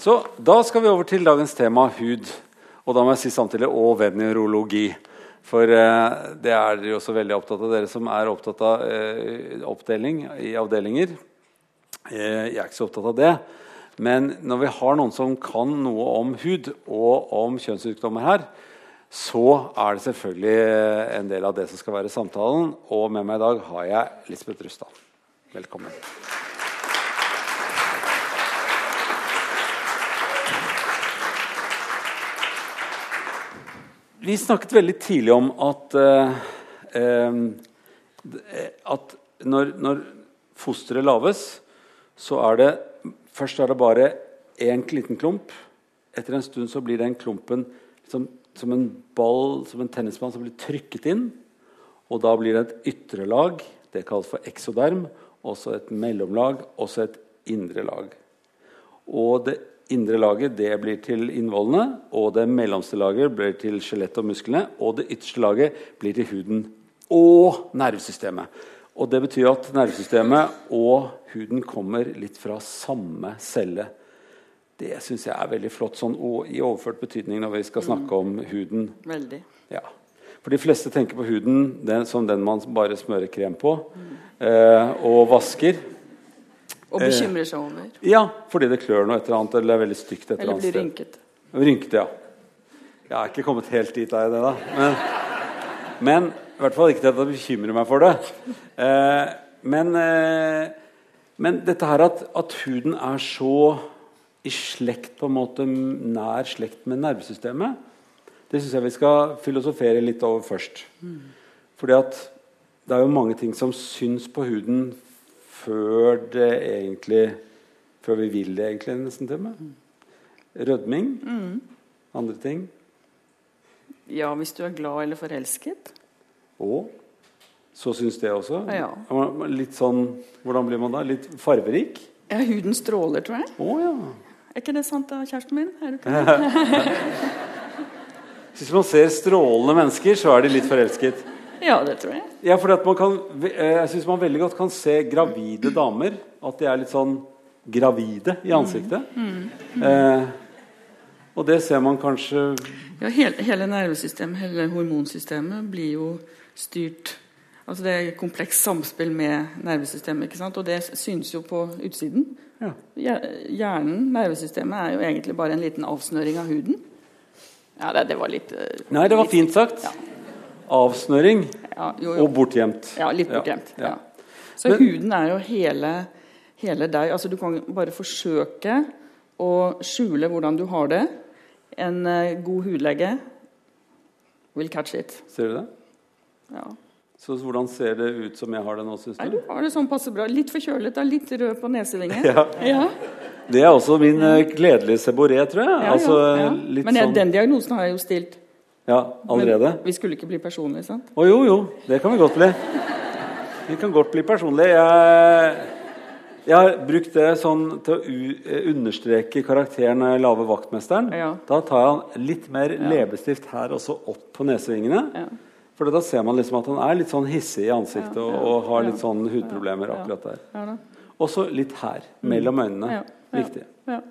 Så da skal vi over til dagens tema hud. Og da må jeg si samtidig og veneurologi. For eh, det er dere jo så veldig opptatt av, dere som er opptatt av eh, oppdeling i avdelinger. Eh, jeg er ikke så opptatt av det. Men når vi har noen som kan noe om hud og om kjønnssykdommer her, så er det selvfølgelig en del av det som skal være samtalen. Og med meg i dag har jeg Lisbeth Rustad. Velkommen. Vi snakket veldig tidlig om at, eh, at når, når, fosteret lages, så er det først er det bare én liten klump. Etter en stund så blir den klumpen som, som en ball, som en tennisball som blir trykket inn. Og da blir det et ytre lag. Det kalles for eksoderm. Også et mellomlag, også et indre lag. Og det indre laget det blir til innvollene, og det mellomste laget blir til skjelettet og musklene, og det ytterste laget blir til huden og nervesystemet. Og Det betyr at nervesystemet og huden kommer litt fra samme celle. Det syns jeg er veldig flott sånn, i overført betydning når vi skal snakke om huden. Veldig. Ja. For De fleste tenker på huden den, som den man bare smører krem på mm. eh, og vasker. Og bekymrer seg over. Ja, fordi det klør noe et eller annet, eller er veldig stygt. et eller annet Eller blir rynket. Rynkete, ja. Jeg er ikke kommet helt dit, er jeg det, da? Men, men i hvert fall ikke til at jeg bekymrer meg for det. Eh, men, eh, men, dette her at, at, huden er så i slekt, på en måte nær slekt med nervesystemet, det syns jeg vi skal filosofere litt over først. Mm. Fordi at det er jo mange ting som syns på huden før det egentlig Før vi vil det egentlig, nesten til meg. Rødming. Mm. Andre ting. Ja, hvis du er glad eller forelsket. Og så syns det også. Ja. Litt sånn Hvordan blir man da? Litt farverik? Ja, huden stråler, tror jeg. Oh, ja. Er ikke det sant da, kjæresten min? Er du ikke Hvis man ser strålende mennesker, så er de litt forelsket. Ja, det tror jeg. Ja, kan, eh, jeg syns man veldig godt kan se gravide damer. At de er litt sånn gravide i ansiktet. Mm. Mm. Mm. Eh, og det ser man kanskje Ja, hele, hele, nervesystemet, hele hormonsystemet, blir jo styrt Altså det er et komplekst samspill med nervesystemet, ikke sant? og det synes jo på utsiden. Ja. Hjernen, nervesystemet, er jo egentlig bare en liten avsnøring av huden. Ja, det, det var litt uh, Nei, det var litt, fint sagt. Ja avsnøring ja, jo, jo. og bortgjemt. Ja, litt bortgjemt. Ja. Så Men, huden er jo hele, hele, deg. Altså, du kan bare forsøke å skjule hvordan du har det. En uh, god hudlege will catch it. Ser du det? Ja. Så hvordan ser det ut som jeg har det nå, syns du? Nei, du har det sånn passe bra. Litt forkjølet, da. litt rød på nesevingen. Ja. ja. Det er også min uh, gledelige seboré, tror jeg. Ja, altså, ja, Men jeg, sånn... den diagnosen har jeg jo stilt. Ja, allerede? Men vi skulle ikke bli personlige, sant? Å jo, jo. Det kan vi godt bli. Vi kan godt bli personlige. Jeg, jeg har brukt det sånn til å understreke karakteren Lave vaktmesteren. Ja. Da tar jeg litt mer ja. leppestift her også opp på nesevingene. Ja. For da ser man liksom at han er litt sånn hissig i ansiktet og, og, har litt sånn hudproblemer akkurat der. Også litt her, mellom øynene. Viktig. Ja.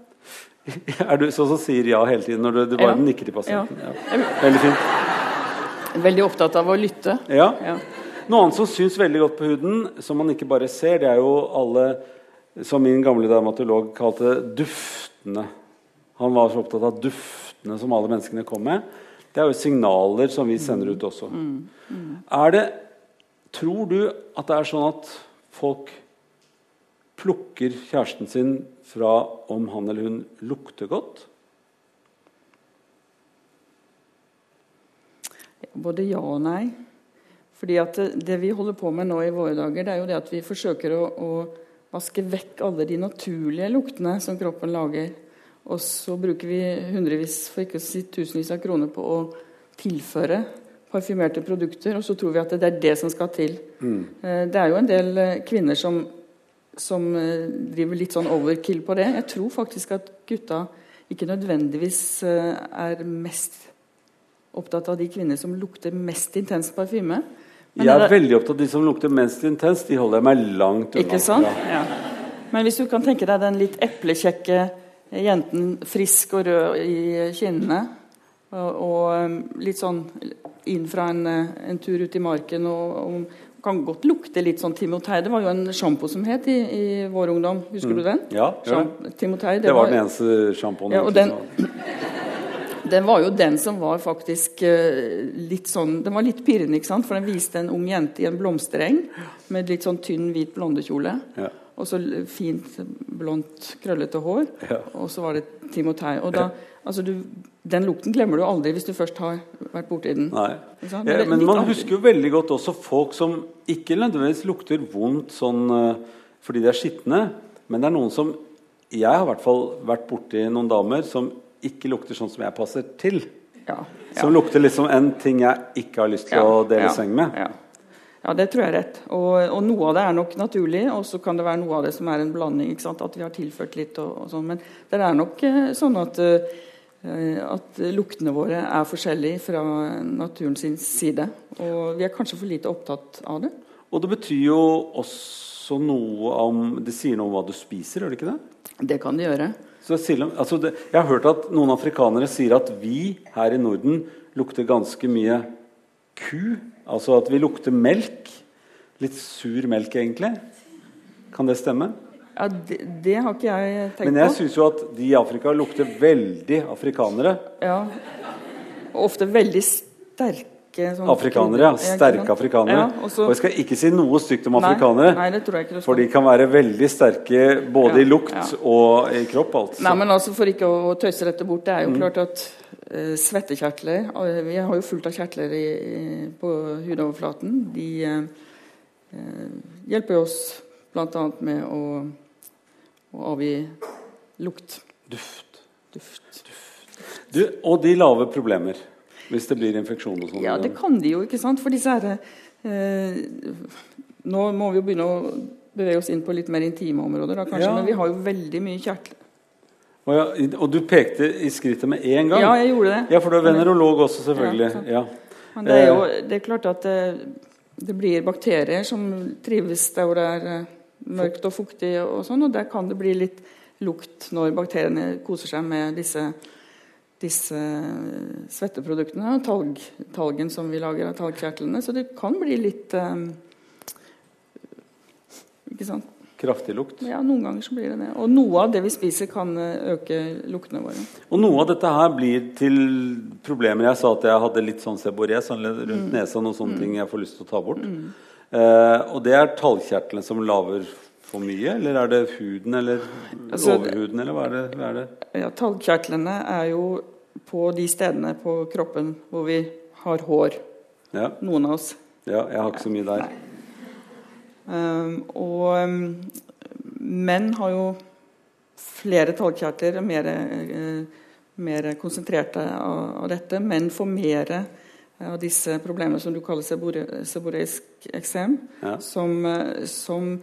Er du sånn som sier ja hele tiden når du, du bare ja. nikker til pasienten? Ja. Veldig fint. Veldig opptatt av å lytte. Ja. Noe annet som syns veldig godt på huden, som man ikke bare ser, det er jo alle Som min gamle dermatolog kalte duftene. Han var så opptatt av duftene som alle menneskene kom med. Det er jo signaler som vi sender ut også. Mm. Mm. Er det Tror du at det er sånn at folk plukker kjæresten sin fra om han eller hun lukter godt? Både ja og nei. Fordi at Det vi holder på med nå i våre dager, det er jo det at vi forsøker å, å vaske vekk alle de naturlige luktene som kroppen lager. Og så bruker vi hundrevis, for ikke å si tusenvis av kroner på å tilføre parfymerte produkter, og så tror vi at det er det som skal til. Mm. Eh, det er jo en del eh, kvinner som som eh, driver litt sånn overkill på det. Jeg tror faktisk at gutta ikke nødvendigvis eh, er mest opptatt av de kvinner som lukter mest intenst parfyme. Men jeg er det... veldig opptatt av de som lukter mest intenst. De holder jeg meg langt unna. Ikke sant? Ja. Men hvis du kan tenke deg den litt eplekjekke jenten frisk og rød i kinnene. Og, og litt sånn inn fra en, en tur ut i marken og, og, kan godt lukte litt sånn Timotei. Det var jo en sjampo som het i, i vår ungdom. Husker mm. du den? Ja, ja. Timotei, det, det, var den eneste sjampoen. Ja, den, den var jo den som var faktisk uh, litt sånn Den var litt pirrende, ikke sant? for den viste en ung jente i en blomstereng med litt sånn tynn, hvit blondekjole. Ja. Og så fint, blondt, krøllete hår. Ja. Og så var det Timotei. Og da, altså du, den lukten glemmer du aldri hvis du først har vært borti den. Nei. Ja, men man husker jo veldig godt også folk som ikke nødvendigvis lukter vondt sånn uh, fordi de er skitne, men det er noen som Jeg har i hvert fall vært borti noen damer som ikke lukter sånn som jeg passer til. Ja, ja. Som lukter liksom en ting jeg ikke har lyst til å dele seng med. Ja. det tror jeg er rett. Og, og, noe av det er nok naturlig, og så kan det være noe av det som er en blanding. At vi har tilført litt og, og sånn. Men det er nok eh, sånn at, uh, at luktene våre er forskjellige fra naturens side. Og vi er kanskje for lite opptatt av det. Og det betyr jo også noe om Det sier noe om hva du spiser, gjør det ikke det? Det kan det gjøre. Så, altså det, jeg har hørt at noen afrikanere sier at vi her i Norden lukter ganske mye ku. Altså at vi lukter melk. Litt sur melk, egentlig. Kan det stemme? Ja, det, det har ikke jeg tenkt på. Men jeg syns jo at de i Afrika lukter veldig afrikanere. Ja. Og ofte veldig sterke sånn Afrikanere, ja. Sterke afrikanere. Ja, også, og jeg skal ikke si noe stygt om afrikanere. Nei, det tror jeg ikke For de kan være veldig sterke både ja, i lukt og i kropp. Altså. Nei, men altså For ikke å tøyse dette bort, det er jo mm. klart at uh, svettekjertler Vi har jo fullt av kjertler i, i, på hudoverflaten. De uh, hjelper oss bl.a. med å, å avgi lukt. Duft. Duft. Duft. Du, og de lave problemer. Hvis det blir infeksjon og sånn? Ja, det kan de jo. ikke sant? For disse her, eh, Nå må vi jo begynne å bevege oss inn på litt mer intime områder, da, kanskje, ja. men vi har jo veldig mye kjertler. Og, ja, og, du pekte i skrittet med en gang? Ja, jeg gjorde det. Ja, For du er venerolog også, selvfølgelig. Ja, men det er jo det er klart at det, eh, det, blir bakterier som trives der hvor det er eh, mørkt og fuktig, og sånn, og der kan det bli litt lukt når bakteriene koser seg med disse disse svetteproduktene og talg, talgen som vi lager av talgkjertlene. Så det kan bli litt um, Ikke sant? Kraftig lukt? Ja, noen ganger så blir det det. Og noe av det vi spiser, kan eh, øke luktene våre. Og noe av dette her blir til problemer. Jeg sa at jeg hadde litt sånn seboré sånn rundt mm. nesa, noen sånne mm. ting jeg får lyst til å ta bort. Mm. Eh, og det er tallkjertlene som laver for mye, eller er det huden eller altså, overhuden, eller hva er det? Hva er det? Ja, tallkjertlene er jo på de stedene på kroppen hvor vi har hår. Ja. Noen av oss. Ja, jeg har ikke så mye der. Um, og um, menn har jo flere tallkjertler, mer, uh, mer konsentrerte av, av, dette. Menn får mer av disse problemene som du kaller seboreisk eksem, ja. som, som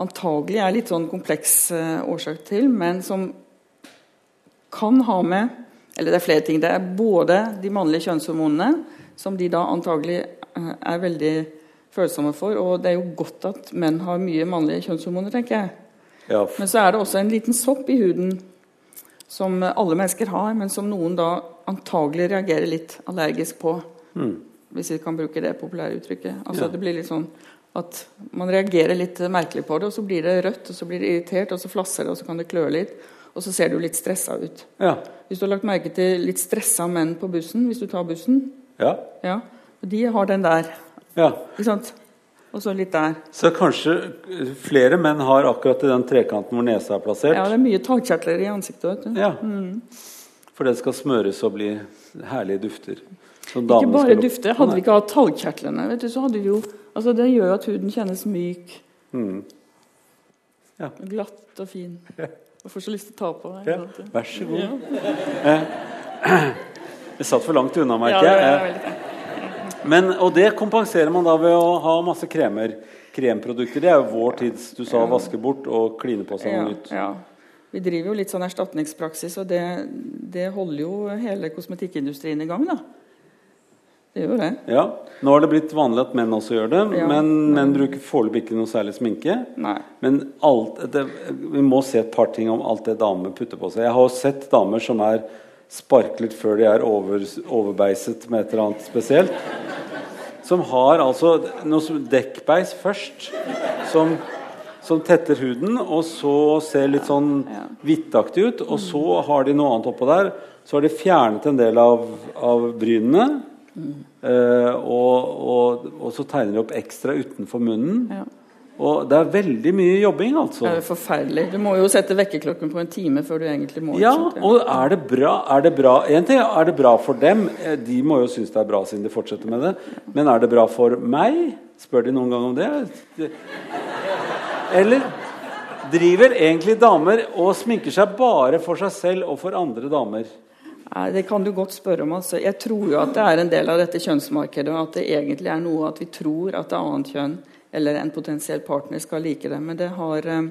antagelig er litt sånn kompleks uh, årsak til, men som kan ha med Eller det er flere ting. Det er både de mannlige kjønnshormonene, som de da antagelig uh, er veldig følsomme for. Og det er jo godt at menn har mye mannlige kjønnshormoner, tenker jeg. Ja. Men så er det også en liten sopp i huden som alle mennesker har, men som noen da antagelig reagerer litt allergisk på. Mm. Hvis vi kan bruke det populære uttrykket. Altså ja. Det blir litt sånn at man reagerer litt merkelig på det, og så blir det rødt, og så blir det irritert, og så flasser det, og så kan det klø litt. Og så ser du litt stressa ut. Ja. Hvis du har lagt merke til litt stressa menn på bussen, hvis du tar bussen Ja. ja de har den der. Ja. Ikke sant? Og så litt der. Så kanskje flere menn har akkurat i den trekanten hvor nesa er plassert? Ja, det er mye talkjertler i ansiktet. vet du. Ja. Mm. For det skal smøres og bli herlige dufter. Ikke bare dufte. Hadde vi ikke hatt talgkjertlene, så hadde vi jo Altså, det gjør at huden kjennes myk. Mm. Ja. Glatt og fin. Og får så lyst til å ta på. Ja. Vær så god. Ja. Det satt for langt unna meg, jeg. ja, Men, Og det kompenserer man da ved å ha masse kremer. Kremprodukter. Det er jo vår tids du sa, vaske bort og kline på seg noe nytt. Ja. Vi driver jo litt sånn erstatningspraksis, og det, det holder jo hele kosmetikkindustrien i gang. da. Det gjorde det. Ja. Nå har det blitt vanlig at menn også gjør det, Ja. men menn bruker foreløpig ikke noe særlig sminke. Nei. Men alt, det, vi må se et par ting om alt det damer putter på seg. Jeg har jo sett damer som er sparklet før de er over, overbeiset med et eller annet spesielt. Som har altså noe som dekkbeis først, som, som tetter huden, og så ser litt sånn hvittaktig ut. Og så har de noe annet oppå der. Så har de fjernet en del av, av brynene. Eh, og, og, og så tegner de opp ekstra utenfor munnen. Ja. Og det er veldig mye jobbing, altså. Det er forferdelig. Du må jo sette vekkerklokken på en time før du egentlig må. Ja, og er det bra? Er det bra? En ting er det bra for dem. Eh, De må jo synes det er bra siden de fortsetter med det. Men er det bra for meg? Spør de noen gang om det? Det- Eller driver egentlig damer og sminker seg bare for seg selv og for andre damer? Nei, Det kan du godt spørre om. Altså. Jeg tror jo at det er en del av dette kjønnsmarkedet, og at det egentlig er noe at vi tror at det annet kjønn eller en potensiell partner skal like det. Men det har eh,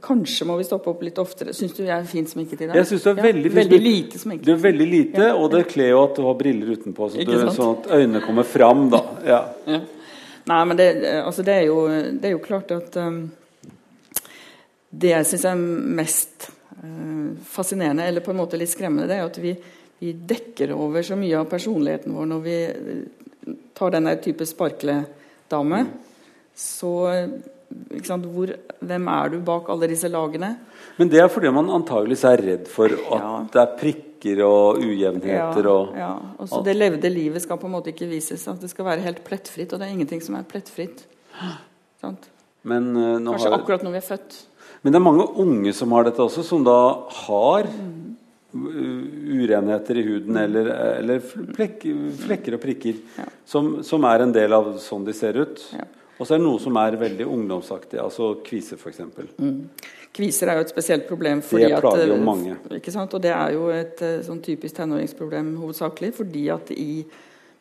Kanskje må vi stoppe opp litt oftere. Syns du jeg er fint sminket i dag? Jeg synes du er veldig fin Veldig lite sminket. Du er veldig lite, og det kler jo at du har briller utenpå, så, du, sånn at øynene kommer fram. da. Ja. Ja. Nei, men det, altså det, er jo, det er jo klart at um, Det jeg syns er mest fascinerende, eller på en måte litt skremmende, det er at vi, vi dekker over så mye av personligheten vår når vi uh, tar den der type sparkledame. Så ikke sant, hvor, hvem er du bak alle disse lagene? Men det er fordi man antageligvis er redd for at Ja. det er prikker og ujevnheter. og... ja. Og så det levde livet skal på en måte ikke vises. At det skal være helt plettfritt, og det er ingenting som er plettfritt. Sant? Men, eh, Kanskje har, akkurat når vi er født. Men det er mange unge som har dette også, som da har Mm. urenheter i huden eller, eller flek, flekker og prikker Ja. som, som er en del av sånn de ser ut. Ja. Og så er det noe som er veldig ungdomsaktig, altså kviser f.eks. Mm. Kviser er jo et spesielt problem. Fordi Det plager jo at, eh, mange. Ikke sant? Og det er jo et eh, sånn typisk tenåringsproblem hovedsakelig. Fordi at i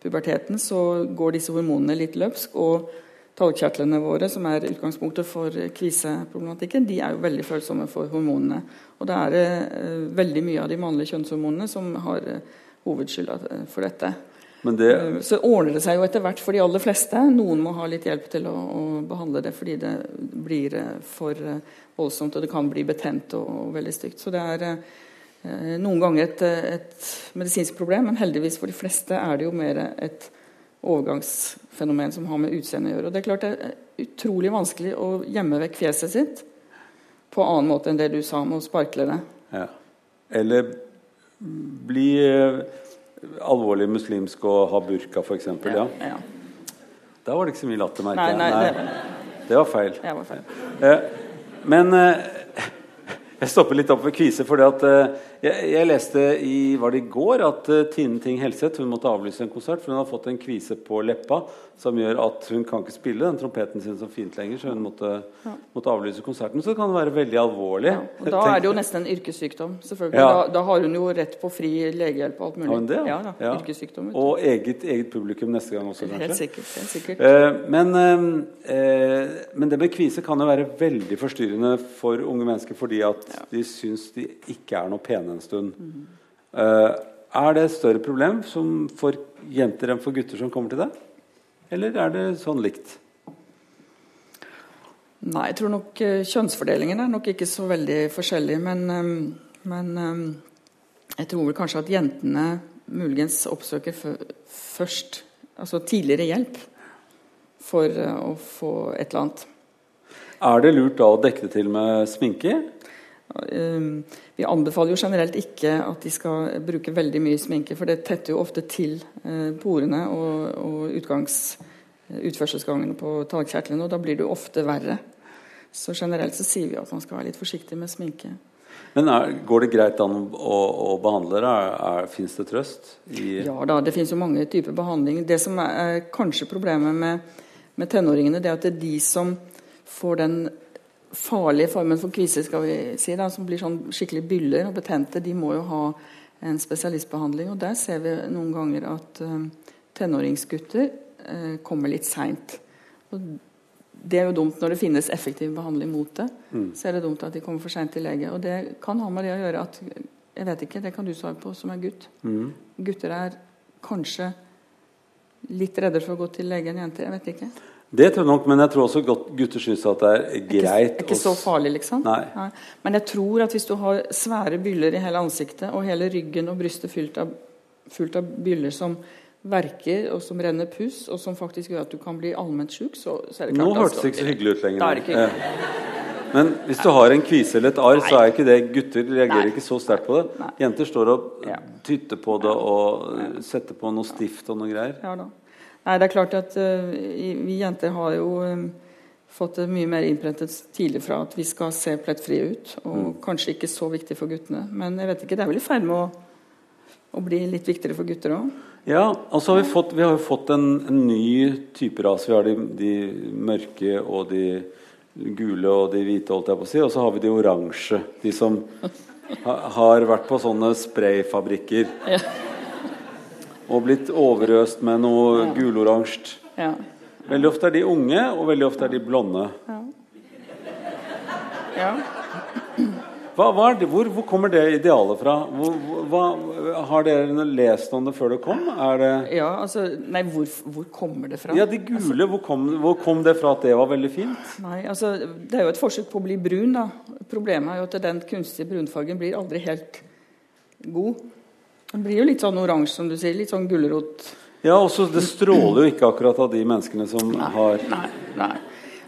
puberteten så går disse hormonene litt løpsk. Og talgkjertlene våre, som er utgangspunktet for kviseproblematikken, de er jo veldig følsomme for hormonene. Og det er eh, veldig mye av de mannlige kjønnshormonene som har eh, hovedskylda eh, for dette. Men det, Eh, Så ordner det seg jo etter hvert for de aller fleste. Noen må ha litt hjelp til å, å behandle det fordi det blir eh, for eh, voldsomt, og det kan bli betent og, og veldig stygt. Så det er eh, noen ganger et, eh, et medisinsk problem, men heldigvis for de fleste er det jo mer et overgangsfenomen som har med utseendet å gjøre. Og det er klart det er utrolig vanskelig å gjemme vekk fjeset sitt på annen måte enn det du sa med å sparkle det. ja. Eller bli eh, alvorlig muslimsk og ha burka, f.eks. Ja. ja. Da var det ikke så mye latter, merker jeg. nei, Nei, det, det var feil. det var feil. Eh, men eh, jeg stopper litt opp ved kvise, fordi at eh, jeg, jeg leste i var det i går at uh, Tine Ting Helseth hun måtte avlyse en konsert, for hun har fått en kvise på leppa som gjør at hun kan ikke spille den trompeten sin så fint lenger, så hun måtte, måtte avlyse konserten. Så det kan være veldig alvorlig. Ja, og da er det jo nesten en yrkessykdom. selvfølgelig. Ja. Da, da har hun jo rett på fri legehjelp og alt mulig. Har hun det? Ja, Ja. Yrkessykdom. vet. Og eget, eget publikum neste gang også, kanskje. Helt sikkert. Helt sikkert. Uh, men, uh, men det med kvise kan jo være veldig forstyrrende for unge mennesker fordi at de syns de ikke er noe pene en stund. Eh, er det et større problem som for jenter enn for gutter som kommer til deg? Eller er det sånn likt? Nei, jeg tror nok eh, kjønnsfordelingen er nok ikke så veldig forskjellig. Men, eh, men jeg tror vel kanskje at jentene muligens oppsøker først Altså tidligere hjelp for å få et eller annet. Er det lurt da å dekke det til med sminke? Eh, Vi anbefaler jo generelt ikke at de skal bruke veldig mye sminke, for det tetter jo ofte til eh, porene og, og utgangs, utførselsgangene på talgkjertlene, og da blir det jo ofte verre. Så generelt så sier vi at man skal være litt forsiktig med sminke. Men er, Går det greit an å, å behandle det? Fins det trøst? I, Ja da, det finnes jo mange typer behandling. Det som er, er kanskje problemet med, med tenåringene, det er at det er de som får den farlige formen for kvise, skal vi si, da, som blir sånn skikkelig byller og betente, de må jo ha en spesialistbehandling. Og der ser vi noen ganger at uh, tenåringsgutter uh, kommer litt seint. Det er jo dumt når det finnes effektiv behandling mot det. Så er det dumt at de kommer for seint til lege. Og det kan ha med det å gjøre at Jeg vet ikke, det kan du svare på som er gutt. Mm. Gutter er kanskje litt reddere for å gå til lege enn jenter. Jeg vet ikke. Det tror jeg nok, men jeg tror også godt gutter syns at det er greit. Ikke, ikke så farlig, liksom. Nei. Men jeg tror at hvis du har svære byller i hele ansiktet og hele ryggen og brystet fylt av, fullt av byller som verker og som renner puss, og som faktisk gjør at du kan bli allment sjuk, så, så er det klart Nå hørtes det ikke så hyggelig ut lenger. Er Eh, Men hvis du har en kvise eller et arr, så er ikke det Gutter reagerer Nei. ikke så sterkt på det. Nei. Jenter står og tytter på det og setter på noe stift og noe greier. Ja da. Nei, det er klart at uh, vi jenter har jo eh, fått det mye mer innprentet tidlig fra at vi skal se plettfrie ut. Og Mm. kanskje ikke så viktig for guttene. Men jeg vet ikke, det er vel i ferd med å, å bli litt viktigere for gutter òg. Ja, altså har vi fått, vi har jo fått en, en ny type ras. Vi har de, de mørke og de gule og de hvite, holdt jeg på å si. Og så har vi de oransje. De som ha, har vært på sånne sprayfabrikker. Ja. Og blitt overøst med noe guloransje. Ja. Veldig ofte er de unge, og veldig ofte er de blonde. ja. Hva, hva det, hvor, hvor kommer det idealet fra? Hvor, hva, har dere lest om det før det kom? Det Ja, altså Nei, hvor, hvor kommer det fra? Ja, de gule, hvor kom, hvor kom det fra at det var veldig fint? Nei, altså Det er jo et forsøk på å bli brun, da. Problemet er jo at den kunstige brunfargen blir aldri helt god. Den blir jo litt sånn oransje, som du sier. Litt sånn gulrot. Ja, også Det stråler jo ikke akkurat av de menneskene som har Nei. nei.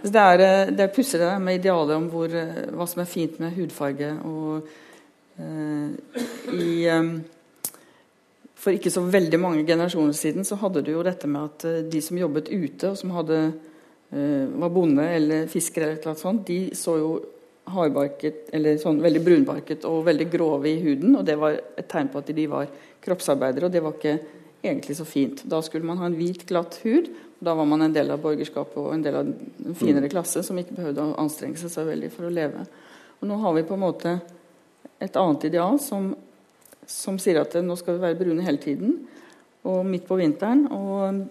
Det er, eh, det er pussig det med idealet om hvor, eh, hva som er fint med hudfarge. Og eh, i eh, For ikke så veldig mange generasjoner siden så hadde du jo dette med at eh, de som jobbet ute, og som hadde, var bonde eller fisker eller et eller annet sånt, de så jo hardbarket, eller sånn veldig brunbarket og veldig grove i huden. Og det var et tegn på at de var kroppsarbeidere, og det var ikke egentlig så fint. Da skulle man ha en hvit, glatt hud. Da var man en del av borgerskapet og en del av en finere klasse som ikke behøvde å anstrenge seg så veldig for å leve. Og nå har vi på en måte et annet ideal som, som sier at nå skal vi være brune hele tiden, og midt på vinteren. Og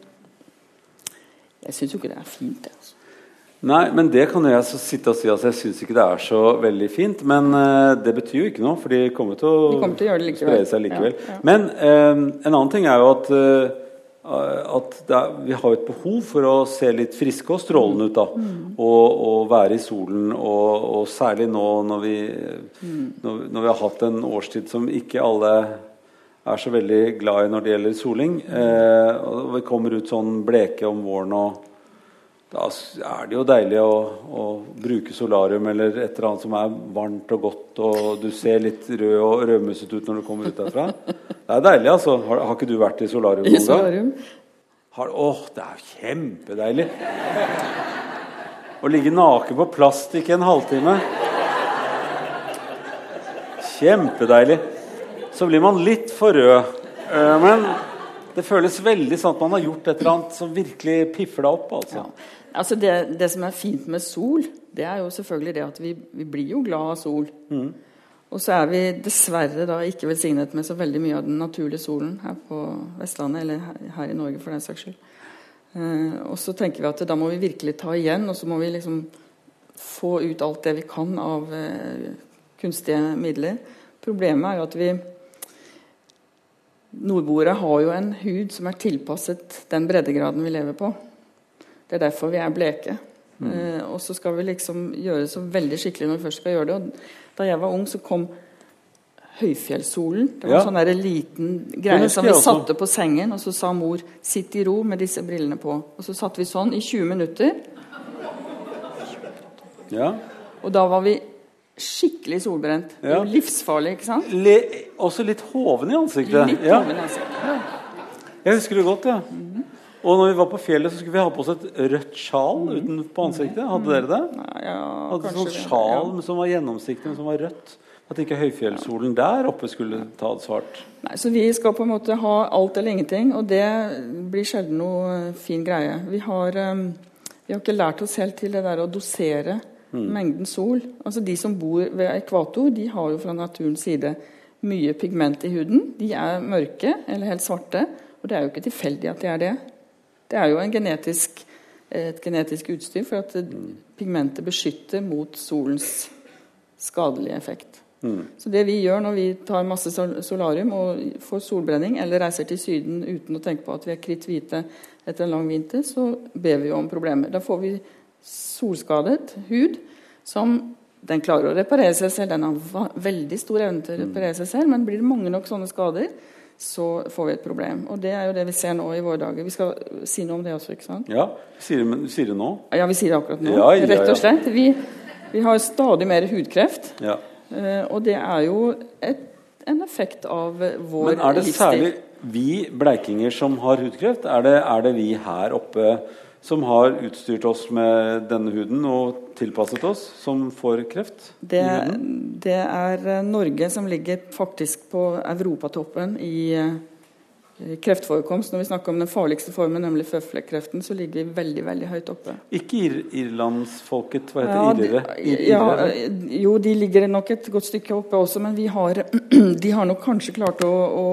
jeg syns jo ikke det er fint, det. altså. Nei, men det kan jo jeg så sitte og si at jeg syns ikke det er så veldig fint. Men uh, det betyr jo ikke noe, for de kommer til å, kommer til å likevel. spre seg likevel. Ja, ja. Men uh, en annen ting er jo at, uh, at er, vi har et behov for å se litt friske og strålende ut. da Mm. og, og være i solen. Og, og særlig nå når vi, Mm. når, når vi har hatt en årstid som ikke alle er så veldig glad i når det gjelder soling. Eh, og vi kommer ut sånn bleke om våren. og da er det jo deilig å, å bruke solarium eller et eller annet som er varmt og godt, og du ser litt rød og rødmusset ut når du kommer ut derfra. Det er deilig, altså. Har, har ikke du vært i solarium I noen gang? solarium. Har, åh, det er kjempedeilig. Å ligge naken på plastikk en halvtime. Kjempedeilig. Så blir man litt for rød. Eh, Men det føles veldig sånn at man har gjort et eller annet som virkelig piffer deg opp. altså. Altså det, det som er fint med sol, det er jo selvfølgelig det at vi, vi blir jo glad av sol. Og så er vi dessverre da ikke velsignet med så veldig mye av den naturlige solen her på Vestlandet, eller her, her i Norge for den saks skyld. Eh, og så tenker vi at da må vi virkelig ta igjen, og så må vi liksom få ut alt det vi kan av eh, kunstige midler. Problemet er jo at vi Nordboere har jo en hud som er tilpasset den breddegraden vi lever på. Det er derfor vi er bleke. Eh, og så skal vi liksom gjøre det så veldig skikkelig når vi først skal gjøre det. Og da jeg var ung, så kom høyfjellssolen. Det var Ja. en sånn der liten greie som vi satte på sengen, og så sa mor 'sitt i ro med disse brillene på'. Og så satt vi sånn i 20 minutter, Ja. og da var vi skikkelig solbrent. Ja. livsfarlig, ikke sant? Le, også litt hoven i ansiktet. Litt ja. hoven, ansiktet, Ja. Jeg husker det godt. ja. Og når vi var på fjellet, så skulle vi ha på oss et rødt sjal utenpå ansiktet. Hadde dere det? Nei, ja, Hadde sånn sjal ja. som var gjennomsiktig, men som var rødt. At ikke høyfjellssolen der oppe skulle ta det svart. Nei, så vi skal på en måte ha alt eller ingenting, og det blir sjelden noe fin greie. Vi har, um, vi har ikke lært oss helt til det der å dosere mengden sol. Altså De som bor ved ekvator, de har jo fra naturens side mye pigment i huden. De er mørke eller helt svarte, og det er jo ikke tilfeldig at de er det. Det er jo en genetisk, et genetisk utstyr for at eh, pigmentet beskytter mot solens skadelige effekt. Så det vi gjør når vi tar masse solarium og får solbrenning, eller reiser til Syden uten å tenke på at vi er kritthvite etter en lang vinter, så ber vi om problemer. Da får vi solskadet hud som den klarer å reparere seg selv. Den har veldig stor evne til å reparere seg selv, men blir det mange nok sånne skader, så får vi et problem. Og det er jo det vi ser nå i våre dager. Vi skal si noe om det også, ikke sant? Ja, sier men- sier det nå? Ja, vi sier det akkurat nå. Ja, ja, Rett og slett. Vi, vi har stadig mer hudkreft. Ja. Eh, og det er jo et, en effekt av vår vår Men er det livsstil. særlig vi bleikinger som har hudkreft? Er det, er det vi her oppe som har utstyrt oss med denne huden og tilpasset oss, som får kreft? Det, det er eh, Norge som ligger faktisk på europatoppen i eh, kreftforekomst. Når vi snakker om den farligste formen, nemlig føflekkreften, så ligger vi veldig veldig høyt oppe. Ikke ir irlandsfolket, hva heter Ja, irere? de- Ir- ja, eh, jo, de ligger nok et godt stykke oppe også, men vi har, de har nok kanskje klart å, å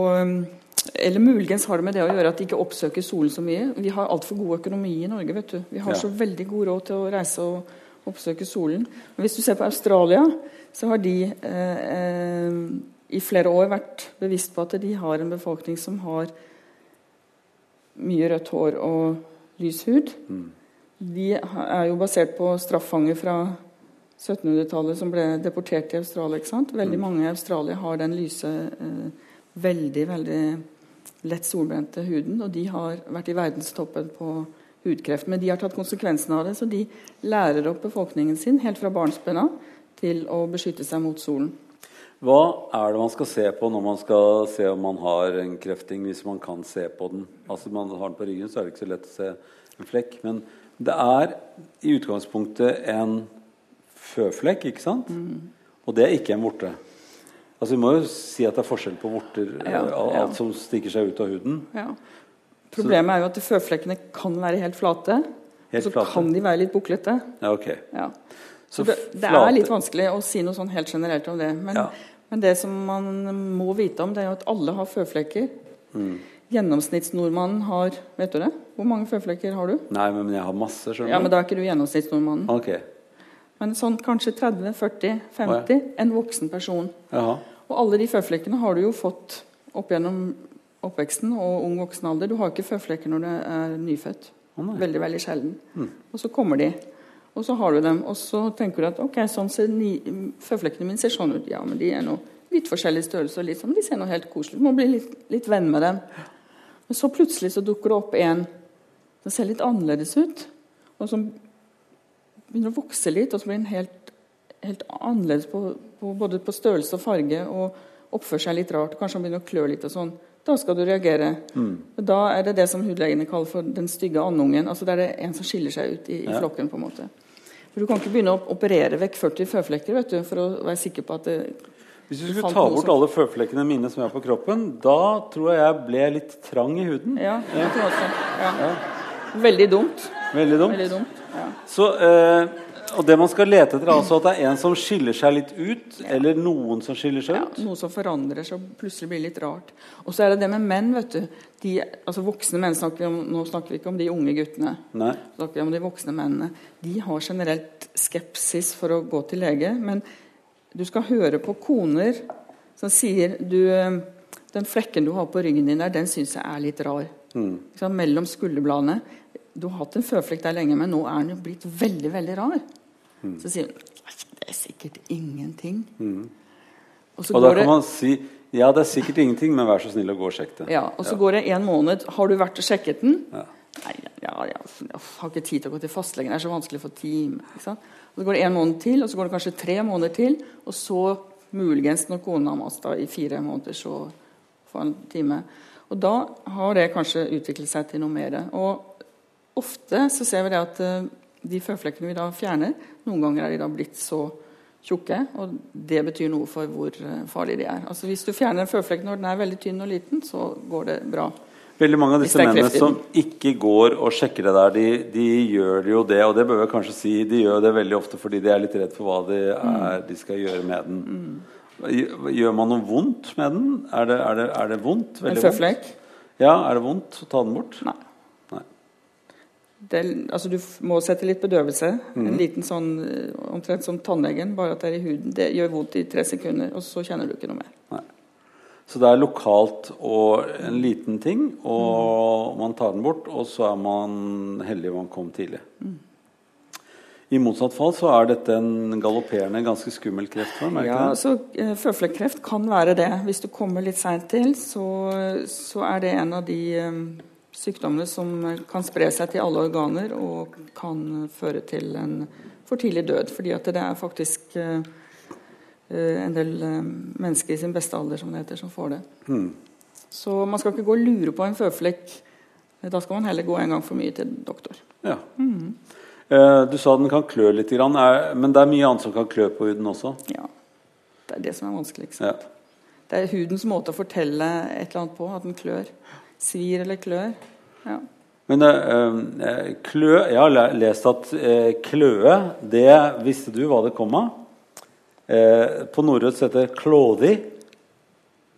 Eller muligens har det med det å gjøre at de ikke oppsøker solen så mye. Vi har altfor god økonomi i Norge. vet du. Vi har Ja. så veldig god råd til å reise og oppsøke solen. Men hvis du ser på Australia, så har de eh, eh, i flere år vært bevisst på at de har en befolkning som har mye rødt hår og lys hud. De er jo basert på straffanger fra 1700-tallet som ble deportert til Australia. ikke sant? Veldig mange i Australia har den lyse, eh, veldig veldig lett solbrente huden. Og de har vært i verdenstoppen på hudkreft. Men de har tatt konsekvensen av det, så de lærer opp befolkningen sin helt fra barnsben av til å beskytte seg mot solen. Hva er det man skal se på når man skal se om man har en krefting, hvis man kan se på den? Altså Man har den på ryggen, så er det ikke så lett å se en flekk. Men det er i utgangspunktet en føflekk, ikke sant? Og det er ikke en vorte. Altså Vi må jo si at det er forskjell på vorter, Ja, eh, alt som stikker seg ut av huden. Ja. Problemet er jo at føflekkene kan være helt flate. Helt og så flate. kan de være litt buklete. Ja, ok. Ja. Så Så det, det er litt vanskelig å si noe sånn helt generelt om det. Men, Ja. men det som man må vite om, det er jo at alle har føflekker. Mm. Gjennomsnittsnordmannen har Vet du det? Hvor mange føflekker har du? Nei, men jeg har masse, skjønner Ja, men Da er ikke du gjennomsnittsnordmannen. Ok. Men sånn kanskje 30-40-50. En voksen person. Jaha. Og alle de føflekkene har du jo fått opp gjennom oppveksten og ung voksen alder. Du har ikke føflekker når du er nyfødt. Oh. Veldig, veldig sjelden. Og så kommer de. Og så har du dem. Og så tenker du at ok, sånn ser ni, føflekkene mine ser sånn ut. Ja, men de er nå litt forskjellig størrelse. og litt sånn, De ser nå helt koselige ut. Du må bli litt, litt venn med dem. Men så plutselig så dukker det opp en som ser litt annerledes ut. Og som begynner å vokse litt, og så blir den helt, helt annerledes på, på, både på størrelse og farge. Og oppfører seg litt rart. Kanskje han begynner å klø litt og sånn. Da skal du reagere. Mm. Da er det det som hudlegene kaller for den stygge andungen. Altså det er det en som skiller seg ut i, i Ja. flokken. på en måte. For Du kan ikke begynne å operere vekk 40 føflekker vet du, for å være sikker på at det Hvis du skulle ta bort alle føflekkene mine som er på kroppen, da tror jeg jeg ble litt trang i huden. Ja, jeg tror også. Ja. Veldig dumt. Veldig dumt. Veldig dumt. Ja. Så, eh, og det man skal lete etter, er altså at det er en som skiller seg litt ut, eller noen som skiller seg ut? Ja, noe som forandrer seg og plutselig blir litt rart. Og så er det det med menn. vet du. De, altså Voksne menn snakker om, nå snakker vi ikke om de unge guttene. Nei. snakker vi om de voksne mennene. De har generelt skepsis for å gå til lege. Men du skal høre på koner som sier du, eh, Den flekken du har på ryggen din der, den syns jeg er litt rar. Mm. Mellom skulderbladene. Du har hatt en føflekk der lenge, men nå er den jo blitt veldig, veldig rar. Mm. Så sier hun det er sikkert ingenting. Og så Og da det kan man si ja, det er sikkert ingenting, men vær så snill å gå og sjekke det. Ja, og så går det en måned. Har du vært og sjekket den? Ja. Nei, ja, ja, jeg har ikke tid til å gå til fastlegen. Det er så vanskelig å få time. Og så går det en måned til, og så går det kanskje tre måneder til. Og så muligens, når konen har mast i fire måneder, så får han time. Og da har det kanskje utviklet seg til noe mer. Og ofte så ser vi det at eh, de føflekkene vi da fjerner, noen ganger er de da blitt så tjukke, og det betyr noe for hvor farlig farlige de er. Altså Hvis du fjerner en føflekk når den er veldig tynn og liten, så går det bra. Veldig mange av disse mennene som ikke går og sjekker det der, de, de gjør jo det, og det bør jeg kanskje si, de gjør det veldig ofte fordi de er litt redd for hva de, er, de skal gjøre med den. Gjør man noe vondt med den? Er det, er det, er det vondt? En Veldig føflekk? Ja, er det vondt å ta den bort? Nei. Nei. det, altså du må sette litt bedøvelse. Mm. En liten sånn, eh, Omtrent som tannlegen, bare at det er i huden. Det gjør vondt i tre sekunder, og så kjenner du ikke noe mer. Så det er lokalt og en liten ting, og man tar den bort, og så er man heldig man kom tidlig. I motsatt fall så er dette en galopperende, ganske skummel kreftform. Ja, så eh, Føflekkreft kan være det. Hvis du kommer litt seint til, så, så er det en av de eh, sykdommene som kan spre seg til alle organer og kan føre til en for tidlig død. Fordi at det er faktisk eh, en del eh, mennesker i sin beste alder som det heter, som får det. Mm. Så man skal ikke gå og lure på en føflekk. Da skal man heller gå en gang for mye til doktor. Ja. Mm. Du sa den kan klø litt, men det er mye annet som kan klø på huden også. Ja, Det er det som er vanskelig. Ja. Det er hudens måte å fortelle et eller annet på, at den klør. Svir eller klør. Ja. Men eh, klø Jeg har lest at eh, kløe, det visste du hva det kom av? Eh, på norrønt heter det klådi.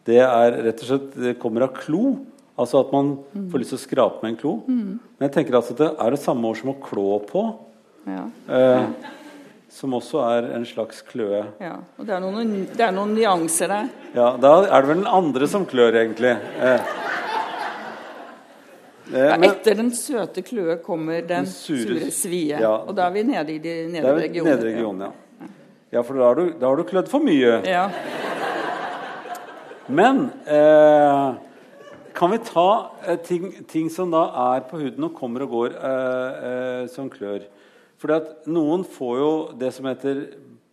Det er rett og slett Det kommer av klo. Altså at man får lyst til å skrape med en klo. Men jeg tenker altså at det er det samme ord som å klå på, Ja, eh, som også er en slags kløe. ja. Og det er, noen, det er noen nyanser der. Ja, Da er det vel den andre som klør, egentlig. Eh, Ja, men- etter den søte kløe kommer den Den sure- sure svie. Ja. Og da er vi nede i de nedre regionene. nedre regionen, ja. Ja, for da har du, da har du klødd for mye. Ja. Men eh, kan vi ta eh, ting, ting som da er på huden og kommer og går, eh, eh, som klør? Fordi at noen får jo det som heter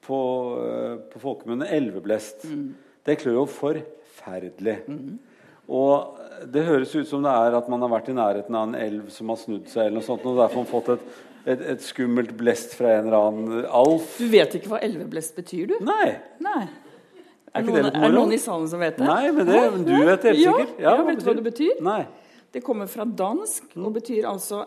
på, eh, på folkemunne elveblest. Det klør jo forferdelig. Og det høres ut som det er at man har vært i nærheten av en elv som har snudd seg, eller noe sånt, og derfor har man fått et, et, et skummelt blest fra en eller annen alf. Du vet ikke hva elveblest betyr, du? Nei. Nei. Er noen, det er noen i salen som vet det? Nei, men det, Nei. du vet det helt ja, sikkert. Ja, vet du hva det betyr? Nei. Det kommer fra dansk og betyr altså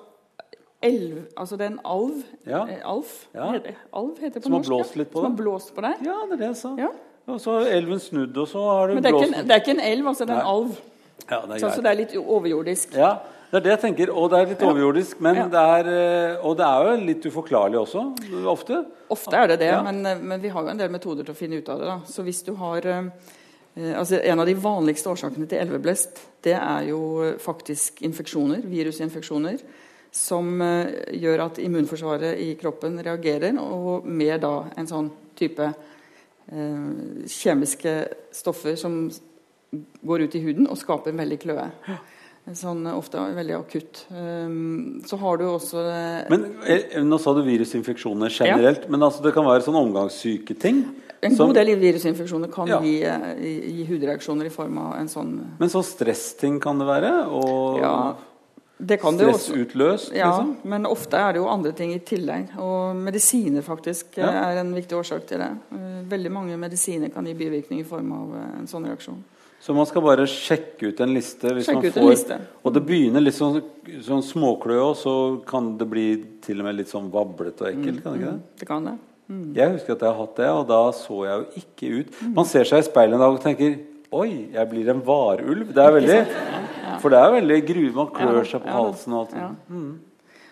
elv Altså det er en alv. Ja. Eh, Alf, Ja. heter, alv heter det på Som har blåst litt på Som det. har blåst på deg. Ja, det er det jeg sa. Ja. Og så har elven snudd, og så har det Men det er, blåst ikke en, det er ikke en elv, altså. Det er en Nei. alv. Ja, det er Så, så det er litt overjordisk. Ja, det er det jeg tenker. Og det er litt overjordisk. Men Ja. det er, eh, og det er jo litt uforklarlig også, ofte. Ofte er det det, Ja. men, eh, men vi har jo en del metoder til å finne ut av det. da. Så hvis du har eh, altså En av de vanligste årsakene til elveblest det er jo faktisk infeksjoner, virusinfeksjoner, som gjør at immunforsvaret i kroppen reagerer, og mer da en sånn type eh, kjemiske stoffer som går ut i huden og skaper en veldig kløe. Sånn eh, ofte veldig akutt. Um, så har du også eh, Men eh, Nå sa du virusinfeksjoner generelt, men altså det kan være sånn omgangssyketing? En som- god del virusinfeksjoner kan Ja. gi, gi, hudreaksjoner i form av en sånn Men så stressting kan det være? Og Ja, Det kan det stressutløst, Ja, liksom? men ofte er det jo andre ting i tillegg. Og medisiner faktisk Ja. er en viktig årsak til det. Veldig mange medisiner kan gi bivirkning i form av en sånn reaksjon. Så man skal bare sjekke ut en liste hvis Sjekke man får liste. Og det begynner litt sånn, sånn småklø, og så kan det bli til og med litt sånn vablete og ekkelt. kan det ikke det? Det kan det. Jeg husker at jeg har hatt det, og da så jeg jo ikke ut Man ser seg i speilet en dag og tenker Oi, jeg blir en varulv. Det er veldig For det er veldig gru... Man klør Ja, seg på halsen og alt. ja.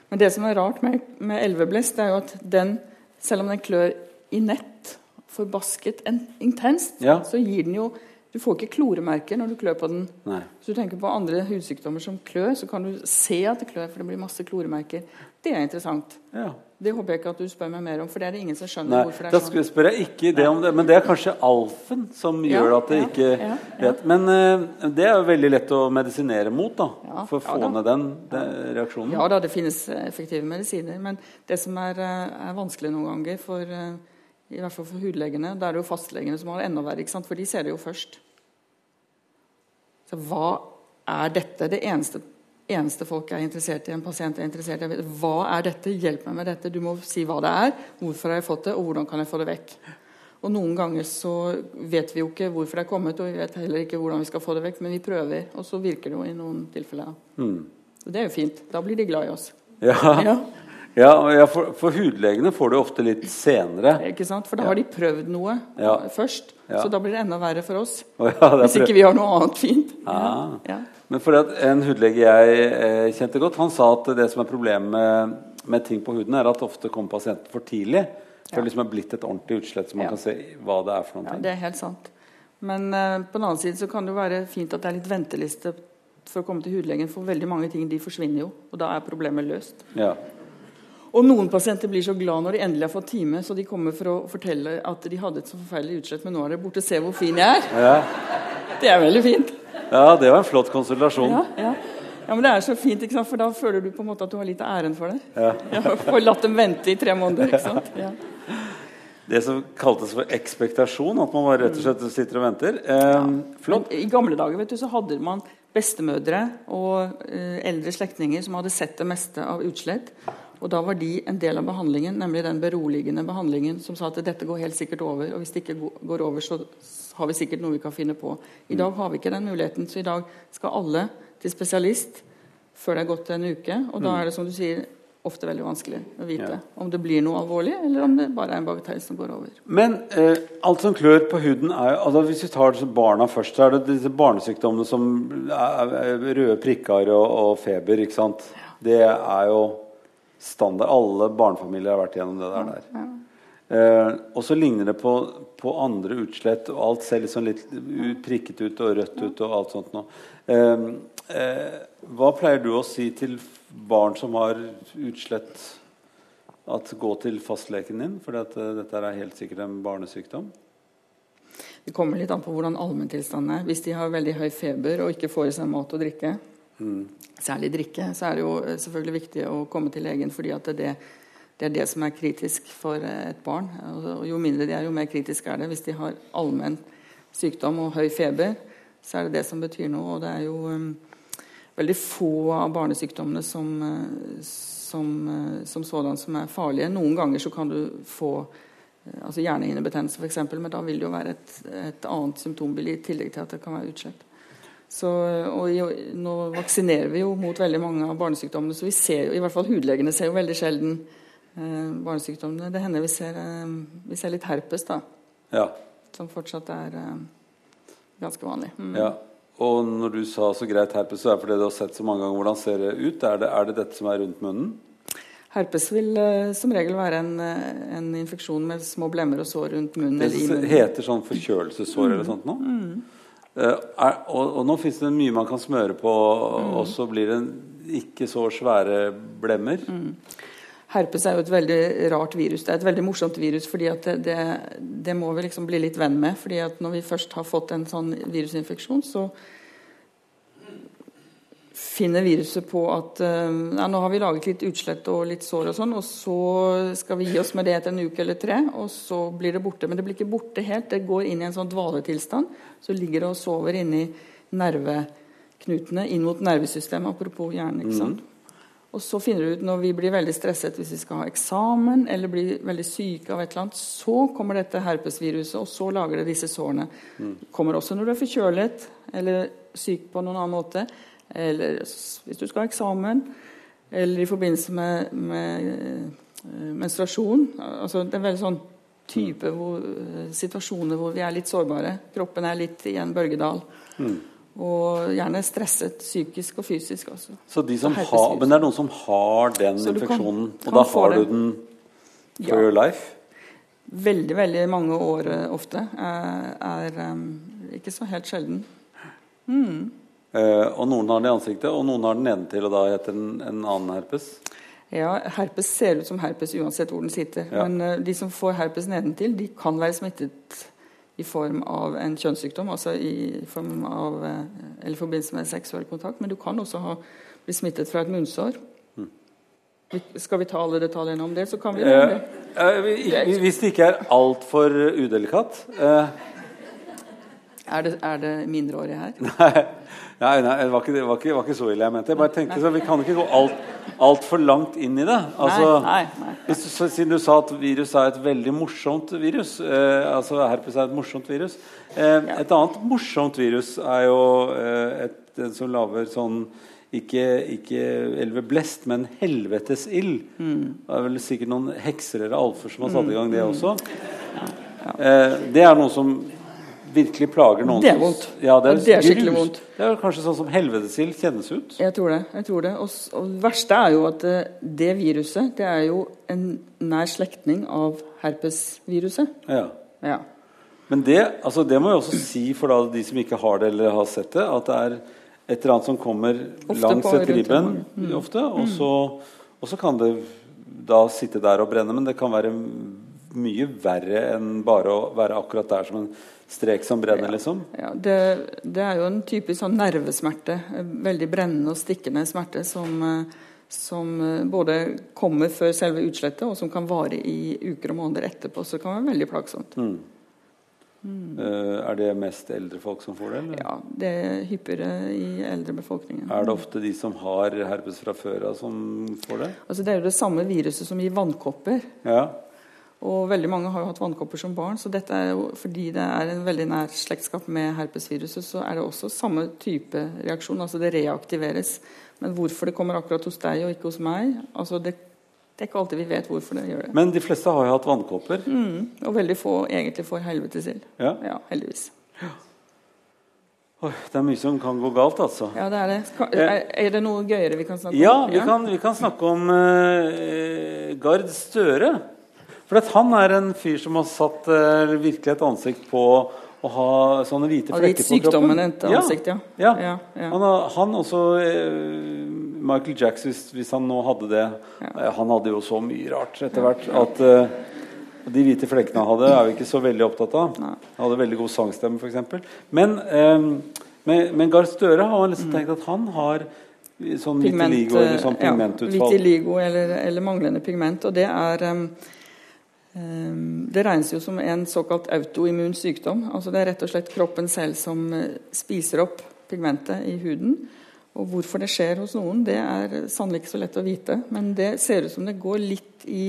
Men det som er rart med, med elveblest, det er jo at den, selv om den klør i nett, forbasket en, intenst, så gir den jo Du får ikke kloremerker når du klør på den. Nei. Hvis du tenker på andre hudsykdommer som klør, så kan du se at det klør, for det blir masse kloremerker. Det er interessant. Ja. Det håper jeg ikke at du spør meg mer om, for det er det ingen som skjønner Nei, hvorfor det er sånn. Da spør jeg ikke det om det, men det er kanskje alfen som Ja, gjør at det ikke ja, ja. vet. Men uh, det er jo veldig lett å medisinere mot, da. For å få ned den, den reaksjonen. Ja da, det finnes effektive medisiner, men det som er, eh, er vanskelig noen ganger, for, eh, i hvert fall for hudlegene, da er det jo fastlegene som har det enda verre, for de ser det jo først. Så hva er dette? Det eneste, eneste folk er interessert i, en pasient er interessert i, hva er dette? Hjelp meg med dette. Du må si hva det er, hvorfor har jeg fått det, og hvordan kan jeg få det vekk. Og Noen ganger så vet vi jo ikke hvorfor det er kommet, og vi vet heller ikke hvordan vi skal få det vekk, men vi prøver, og så virker det jo i noen tilfeller. Mm. Og det er jo fint. Da blir de glad i oss. Ja. Ja. Ja, ja for, for, hudlegene får du ofte litt senere. Ikke sant? For da har de prøvd noe ja. først. Så da blir det enda verre for oss. Oh, Hvis ikke vi har noe annet fint. Ah. Men for at En hudlege jeg eh, kjente godt, han sa at det som er problemet med, med ting på huden, er at ofte kommer pasienten for tidlig. For det liksom er blitt et ordentlig utslett, så man kan se hva det er for noe. Ja, det er helt sant. Men eh, på den annen side så kan det jo være fint at det er litt venteliste for å komme til hudlegen. For veldig mange ting de forsvinner jo, og da er problemet løst. Ja. Og noen pasienter blir så glad når de endelig har fått time, så de kommer for å fortelle at de hadde et så forferdelig utslett, men nå er det borte. Se hvor fin jeg er. Ja. Det er veldig fint. Ja, det var en flott konsultasjon. Ja, ja. ja, men det er så fint, ikke sant? for da føler du på en måte at du har litt av æren for det. Ja. ja får latt dem vente i tre måneder. ikke sant? Ja. Det som kaltes for ekspektasjon, at man bare rett og slett sitter og venter. Eh, flott. I gamle dager vet du, så hadde man bestemødre og eh, eldre slektninger som hadde sett det meste av utslett. Og da var de en del av behandlingen, nemlig den beroligende behandlingen som sa at dette går helt sikkert over, og hvis det ikke går over, så har vi sikkert noe vi kan finne på. I dag har vi ikke den muligheten, så i dag skal alle til spesialist før det er gått en uke. Og da mm. er det som du sier, ofte veldig vanskelig å vite ja. om det blir noe alvorlig, eller om det bare er en bagatell som går over. Men eh, alt som klør på huden er altså Hvis vi tar barna først, så er det disse barnesykdommene som er røde prikker og, og feber. ikke sant? Ja. Det er jo standard. Alle barnefamilier har vært gjennom det der. der. Eh, og så ligner det på, på, andre utslett, og alt ser liksom litt prikket ut og rødt ut. og alt sånt nå. Eh, eh, hva pleier du å si til barn som har utslett, at gå til fastleken din? For uh, dette er helt sikkert en barnesykdom. Det kommer litt an på hvordan allmenntilstanden er. Hvis de har veldig høy feber og ikke får i seg mat og drikke, mm. særlig drikke, så er det jo eh, selvfølgelig viktig å komme til legen. fordi at det, det er det som er kritisk for eh, et barn. Og jo mindre de er, jo mer kritisk er det. Hvis de har allmenn sykdom og høy feber, så er det det som betyr noe. Og det er jo um, veldig få av barnesykdommene som, som, som sådan som er farlige. Noen ganger så kan du få altså hjernehinnebetennelse f.eks., men da vil det jo være et, et annet symptombilde i tillegg til at det kan være utslett. Så, og nå vaksinerer vi jo mot veldig mange av barnesykdommene, så vi ser jo, i hvert fall hudlegene ser jo veldig sjelden eh, barnesykdommene. Det hender vi ser, eh, vi ser litt herpes, da. Ja. Som fortsatt er eh, ganske vanlig. Mm. Ja. Og når du sa så greit herpes, så er det fordi du har sett så mange ganger hvordan ser det ut? Er det, er det dette som er rundt munnen? Herpes vil eh, som regel være en, uh, en, infeksjon med små blemmer og sår rundt munnen. Det munnen. heter sånn forkjølelsessår mm. eller sånt nå? Mm. Uh, er, og, og, nå fins det mye man kan smøre på, mm. og så blir det ikke så svære blemmer. Mm. Herpes er jo et veldig rart virus. Det er et veldig morsomt virus, fordi det, det, det, må vi liksom bli litt venn med. fordi at når vi først har fått en sånn virusinfeksjon, så finner viruset på at ja, nå har vi laget litt utslett og litt sår og sånn, og så skal vi gi oss med det etter en uke eller tre, og så blir det borte. Men det blir ikke borte helt. Det går inn i en sånn dvaletilstand. Så ligger det og sover inni nerveknutene inn mot nervesystemet, apropos hjernen. ikke sant? Mm. Og så finner du ut når vi blir veldig stresset hvis vi skal ha eksamen eller blir veldig syke av et eller annet, så kommer dette herpesviruset, og så lager det disse sårene. Mm. Kommer også når du er forkjølet eller syk på noen annen måte. Eller hvis du skal ha eksamen, eller i forbindelse med, med uh, menstruasjon. Altså, det er veldig sånn type hvor, uh, situasjoner hvor vi er litt sårbare. Kroppen er litt i en bølgedal. Mm. Og gjerne stresset psykisk og fysisk også. Så de som har, men det er noen som har den infeksjonen, kan, kan og da har du den for ja. your life? Veldig, veldig mange år uh, ofte. Er, er ikke så helt sjelden. Mm. Uh, og noen har den i ansiktet, og noen har den nedentil, og da heter den en annen herpes? Ja, herpes ser ut som herpes uansett hvor den sitter. Ja. Men de som får herpes nedentil, de kan være smittet i form av en kjønnssykdom, altså i form av, eh, eller forbindelse med seksuell kontakt. Men du kan også ha, bli smittet fra et munnsår. Mm. Skal vi ta alle detaljene om det, så kan vi gjøre det. Eh, hvis det ikke er altfor udelikat eh. Er, det, er det mindreårige her? Nei. Nei, nei det, var ikke, det, var ikke, var ikke, så ille jeg mente. Jeg bare tenkte så Vi kan ikke gå altfor alt langt inn i det. Altså, nei, nei, nei. Siden du sa at virus er et veldig morsomt virus. Eh, altså Herpes er et morsomt virus. Eh, et annet morsomt virus er jo eh, et, et som lager sånn ikke, ikke Elve Blest, men Helvetes ild. Det er vel sikkert noen hekser eller alfer som har satt i gang det også. Eh, det er noe som virkelig plager noen. Det er vondt. Ja, det er, Det er skikkelig vondt. Det er kanskje sånn som helvetesild kjennes ut. Jeg tror det. jeg tror det. Og, og det verste er jo at eh, det viruset det er jo en nær slektning av herpesviruset. Ja. Ja. Men det, altså det må jeg også si for da, de som ikke har det eller har sett det, at det er et eller annet som kommer Ofte langs et ribben. Mm. ofte, og så, og så kan det da sitte der og brenne, men det kan være mye verre enn bare å være akkurat der som en strek som brenner, liksom. Ja, det, det er jo en typisk sånn nervesmerte. eh, Veldig brennende og stikkende smerte som, eh, som eh, både kommer før selve utslettet, og som kan vare i uker og måneder etterpå. Så det kan være veldig plagsomt. Mm. Mm. er det mest eldre folk som får det, eller? Ja, Det er hyppigere i eldrebefolkningen. Er det ofte de som har herpes fra før av, som får det? Altså, det er jo det samme viruset som gir vannkopper. Ja. Og veldig mange har jo hatt vannkopper som barn, så dette er jo, fordi det er en veldig nær slektskap med herpesviruset, så er det også samme type reaksjon. Altså det reaktiveres. Men hvorfor det kommer akkurat hos deg og ikke hos meg, altså det, det er ikke alltid vi vet hvorfor det gjør det. Men de fleste har jo hatt vannkopper. Mm, og veldig få egentlig får helvetesild. Ja. Ja, heldigvis. Oi, det er mye som kan gå galt, altså. Ja, det er det. Er, er det noe gøyere vi kan snakke Ja, om? vi kan, vi kan snakke om uh, Gard Støre. For han er en fyr som har satt eh, virkelig et ansikt på å ha sånne hvite flekker på kroppen. et ansikt, ja. Ja. Ja, ja. Han, han også eh, Michael Jackson, hvis, hvis han nå hadde det eh, Han hadde jo så mye rart etter hvert at eh, de hvite flekkene han hadde, er vi ikke så veldig opptatt av. Nei. Han hadde veldig god sangstemme, f.eks. Men, eh, men, men Gahr Støre har liksom tenkt at han har sånn Pigment, vitiligo eller sånn pigmentutfall. ja, pigmentutfall. vitiligo eller, eller manglende pigment. Og det er Det regnes jo som en såkalt autoimmun sykdom. Altså det er rett og slett kroppen selv som eh, spiser opp pigmentet i huden. Og hvorfor det skjer hos noen, det er sannelig ikke så lett å vite. Men det ser ut som det går litt i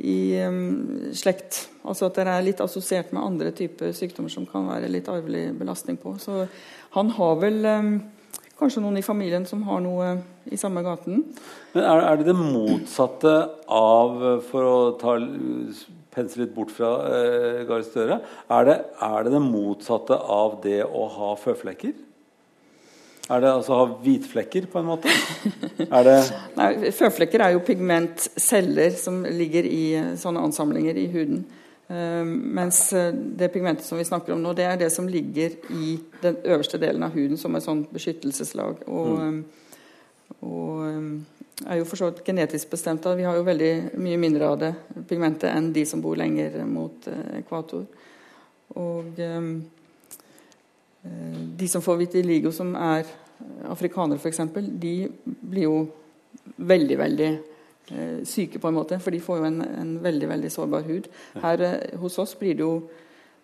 i um, slekt. Altså at det er litt assosiert med andre typer sykdommer som kan være litt arvelig belastning på. Så han har vel um, kanskje noen i familien som har noe i samme gaten. Men er, er det det motsatte av, for å ta, pense litt bort fra eh, Gahr Støre, er det, er det det motsatte av det å ha føflekker? Er det altså å ha hvitflekker, på en måte? Er det Nei, Føflekker er jo pigmentceller som ligger i eh, sånne ansamlinger i huden. Eh, mens eh, det pigmentet som vi snakker om nå, det er det som ligger i den øverste delen av huden som et sånn beskyttelseslag. Og, mm. og eh, er jo for så vidt genetisk bestemt. Vi har jo veldig mye mindre av det pigmentet enn de som bor lenger mot ekvator. Og de som får vitiligo, som er afrikanere f.eks., de blir jo veldig, veldig syke på en måte, for de får jo en, en veldig veldig sårbar hud. Her eh, hos oss blir det jo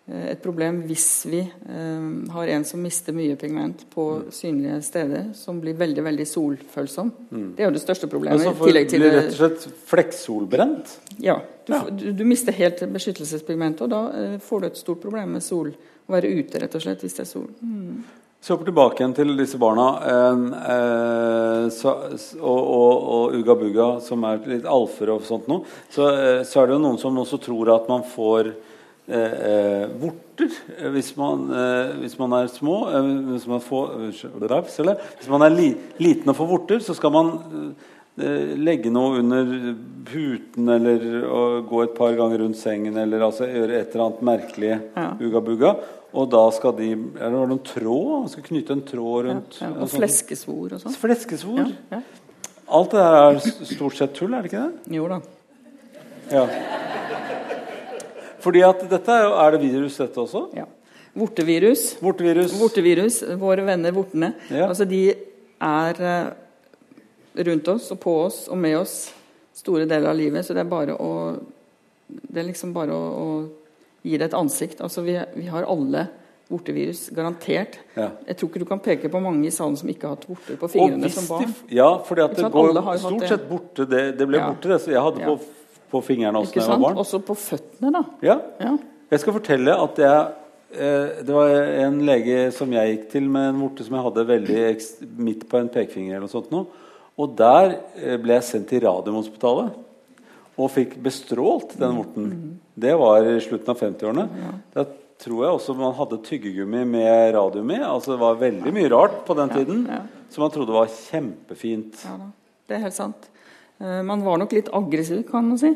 eh, et problem hvis vi eh, har en som mister mye pigment på synlige steder, som blir veldig veldig solfølsom. Det er jo det største problemet. i for, tillegg til blir rett og slett flekksolbrent? ja, du, Ja. Du, du mister helt beskyttelsespigmentet, og da eh, får du et stort problem med sol. Å være ute, rett og slett, hvis det er sol. Så hopper tilbake igjen til disse barna eh, så, og, og, og Uga Buga, som er litt alfer og sånt noe. Så, eh, så er det jo noen som også tror at man får eh, eh, vorter eh, hvis eh, hvis man er små. Hvis, man får, hvis man er li, liten og får vorter, så skal man legge noe under puten eller gå et par ganger rundt sengen eller altså gjøre et eller annet merkelig Ja. Og da skal de er det noen tråd? Man skal knytte en tråd rundt Ja, ja. og fleskesvor og sånn. Fleskesvor. Alt det der er stort sett tull, er det ikke det? Jo da. Ja. Fordi at dette er, jo- er det virus, dette også? Ja. Vortevirus. Vortevirus. Vortevirus, våre venner vortene, altså de er eh, rundt oss og på oss og med oss store deler av livet. Så det er bare å Det er liksom bare å, å gi det et ansikt. Altså vi, vi har alle vortevirus, garantert. Ja. Jeg tror ikke du kan peke på mange i salen som ikke har hatt vorter på fingrene som barn. De, ja, for det går stort sett borte. Det, det ble Ja. borte, det. Så jeg hadde Ja. på, på fingrene også da jeg var barn. Også på føttene, da. Ja. Ja. Jeg skal fortelle at jeg eh, det var en lege som jeg gikk til med en vorte som jeg hadde veldig midt på en pekefinger. eller noe sånt nå. Og der eh, ble jeg sendt til Radiumhospitalet og fikk bestrålt den vorten. Det var i slutten av 50-årene. Da tror jeg også man hadde tyggegummi med radium i. Altså det var veldig mye rart på den tiden som man trodde var kjempefint. Ja det er helt sant. Eh, Man var nok litt aggressiv, kan man si.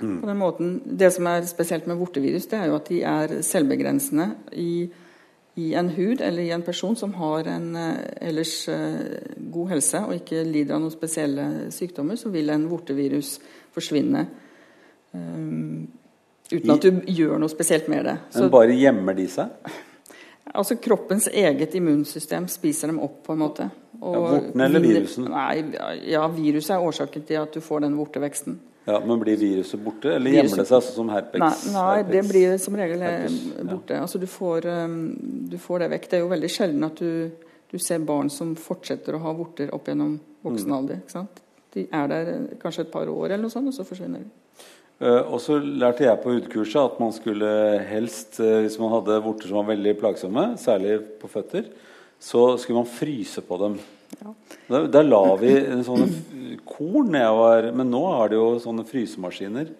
På den måten. Det som er spesielt med vortevirus, det er jo at de er selvbegrensende i, i en hud eller i en person som har en eh, ellers eh, god helse og ikke lider av noen spesielle sykdommer, så vil en vortevirus forsvinne. eh, uten at du gjør noe spesielt med det. Så, Men bare gjemmer de seg? altså Kroppens eget immunsystem spiser dem opp, på en måte. Og Ja, vorten eller virusen? Nei, ja, viruset er årsaken til at du får den vorteveksten. Ja, Men blir viruset borte, eller gjemmer det seg sånn som herpes? Nei, nei det blir som regel herpes, borte. ja. Altså, du, får, um, du får det vekk. Det er jo veldig sjelden at du, du ser barn som fortsetter å ha vorter opp gjennom voksen Mm. alder. Ikke sant? De er der eh, kanskje et par år, eller noe sånt, og så forsvinner de. Eh, og så lærte jeg på hudkurset at man skulle helst, eh, hvis man hadde vorter som var veldig plagsomme, særlig på føtter, så skulle man fryse på dem. Ja. Da, da la vi en sånne korn jeg var Men nå er det jo sånne frysemaskiner.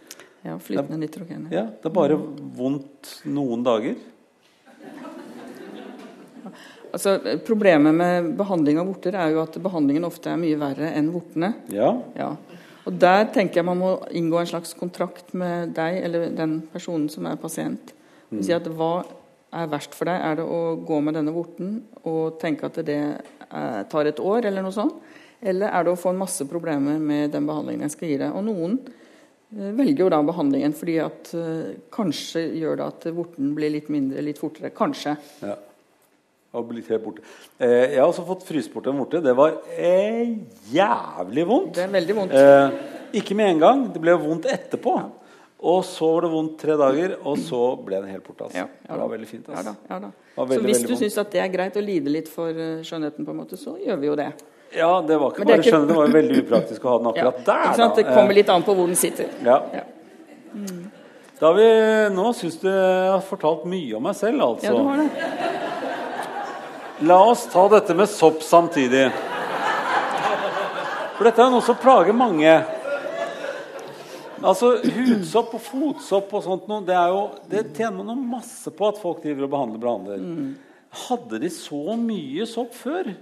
Ja, flytende nitrogen. Ja. Ja, Det er bare vondt noen dager. Altså, problemet med behandling av vorter er jo at behandlingen ofte er mye verre enn vortene. Ja. Ja. Og Der tenker jeg man må inngå en slags kontrakt med deg eller den personen som er pasient. Og Si at Hva er verst for deg? Er det å gå med denne vorten og tenke at det eh, tar et år, eller noe sånt? Eller er det å få en masse problemer med den behandlingen jeg skal gi deg? Og noen eh, velger jo da behandlingen fordi at eh, kanskje gjør det at vorten blir litt mindre litt fortere. Kanskje. ja. Og blitt helt borte. Eh, jeg har også fått fryst bort en vorte. Det var eh, jævlig vondt. Det er veldig vondt. Eh, ikke med en gang. Det ble vondt etterpå. Og så var det vondt tre dager, og så ble den helt borte. Altså. Ja, ja det var veldig fint. Ja da, Altså. ja da. Det Veldig, Så hvis du syns at det er greit å lide litt for eh, skjønnheten, på en måte, så gjør vi jo det. Ja, det var ikke det bare ikke- skjønne, det var veldig upraktisk å ha den akkurat der. sant? Det kommer litt an på hvor den sitter. Eh, Ja. Ja. Da vi, nå syns du jeg har fortalt mye om meg selv, altså. Ja, du har det. La oss ta dette med sopp samtidig. For dette er noe som plager mange. Altså Hudsopp og fotsopp og sånt noe, det, er jo, det tjener man jo masse på at folk driver og behandler. behandler. Hadde de så mye sopp før?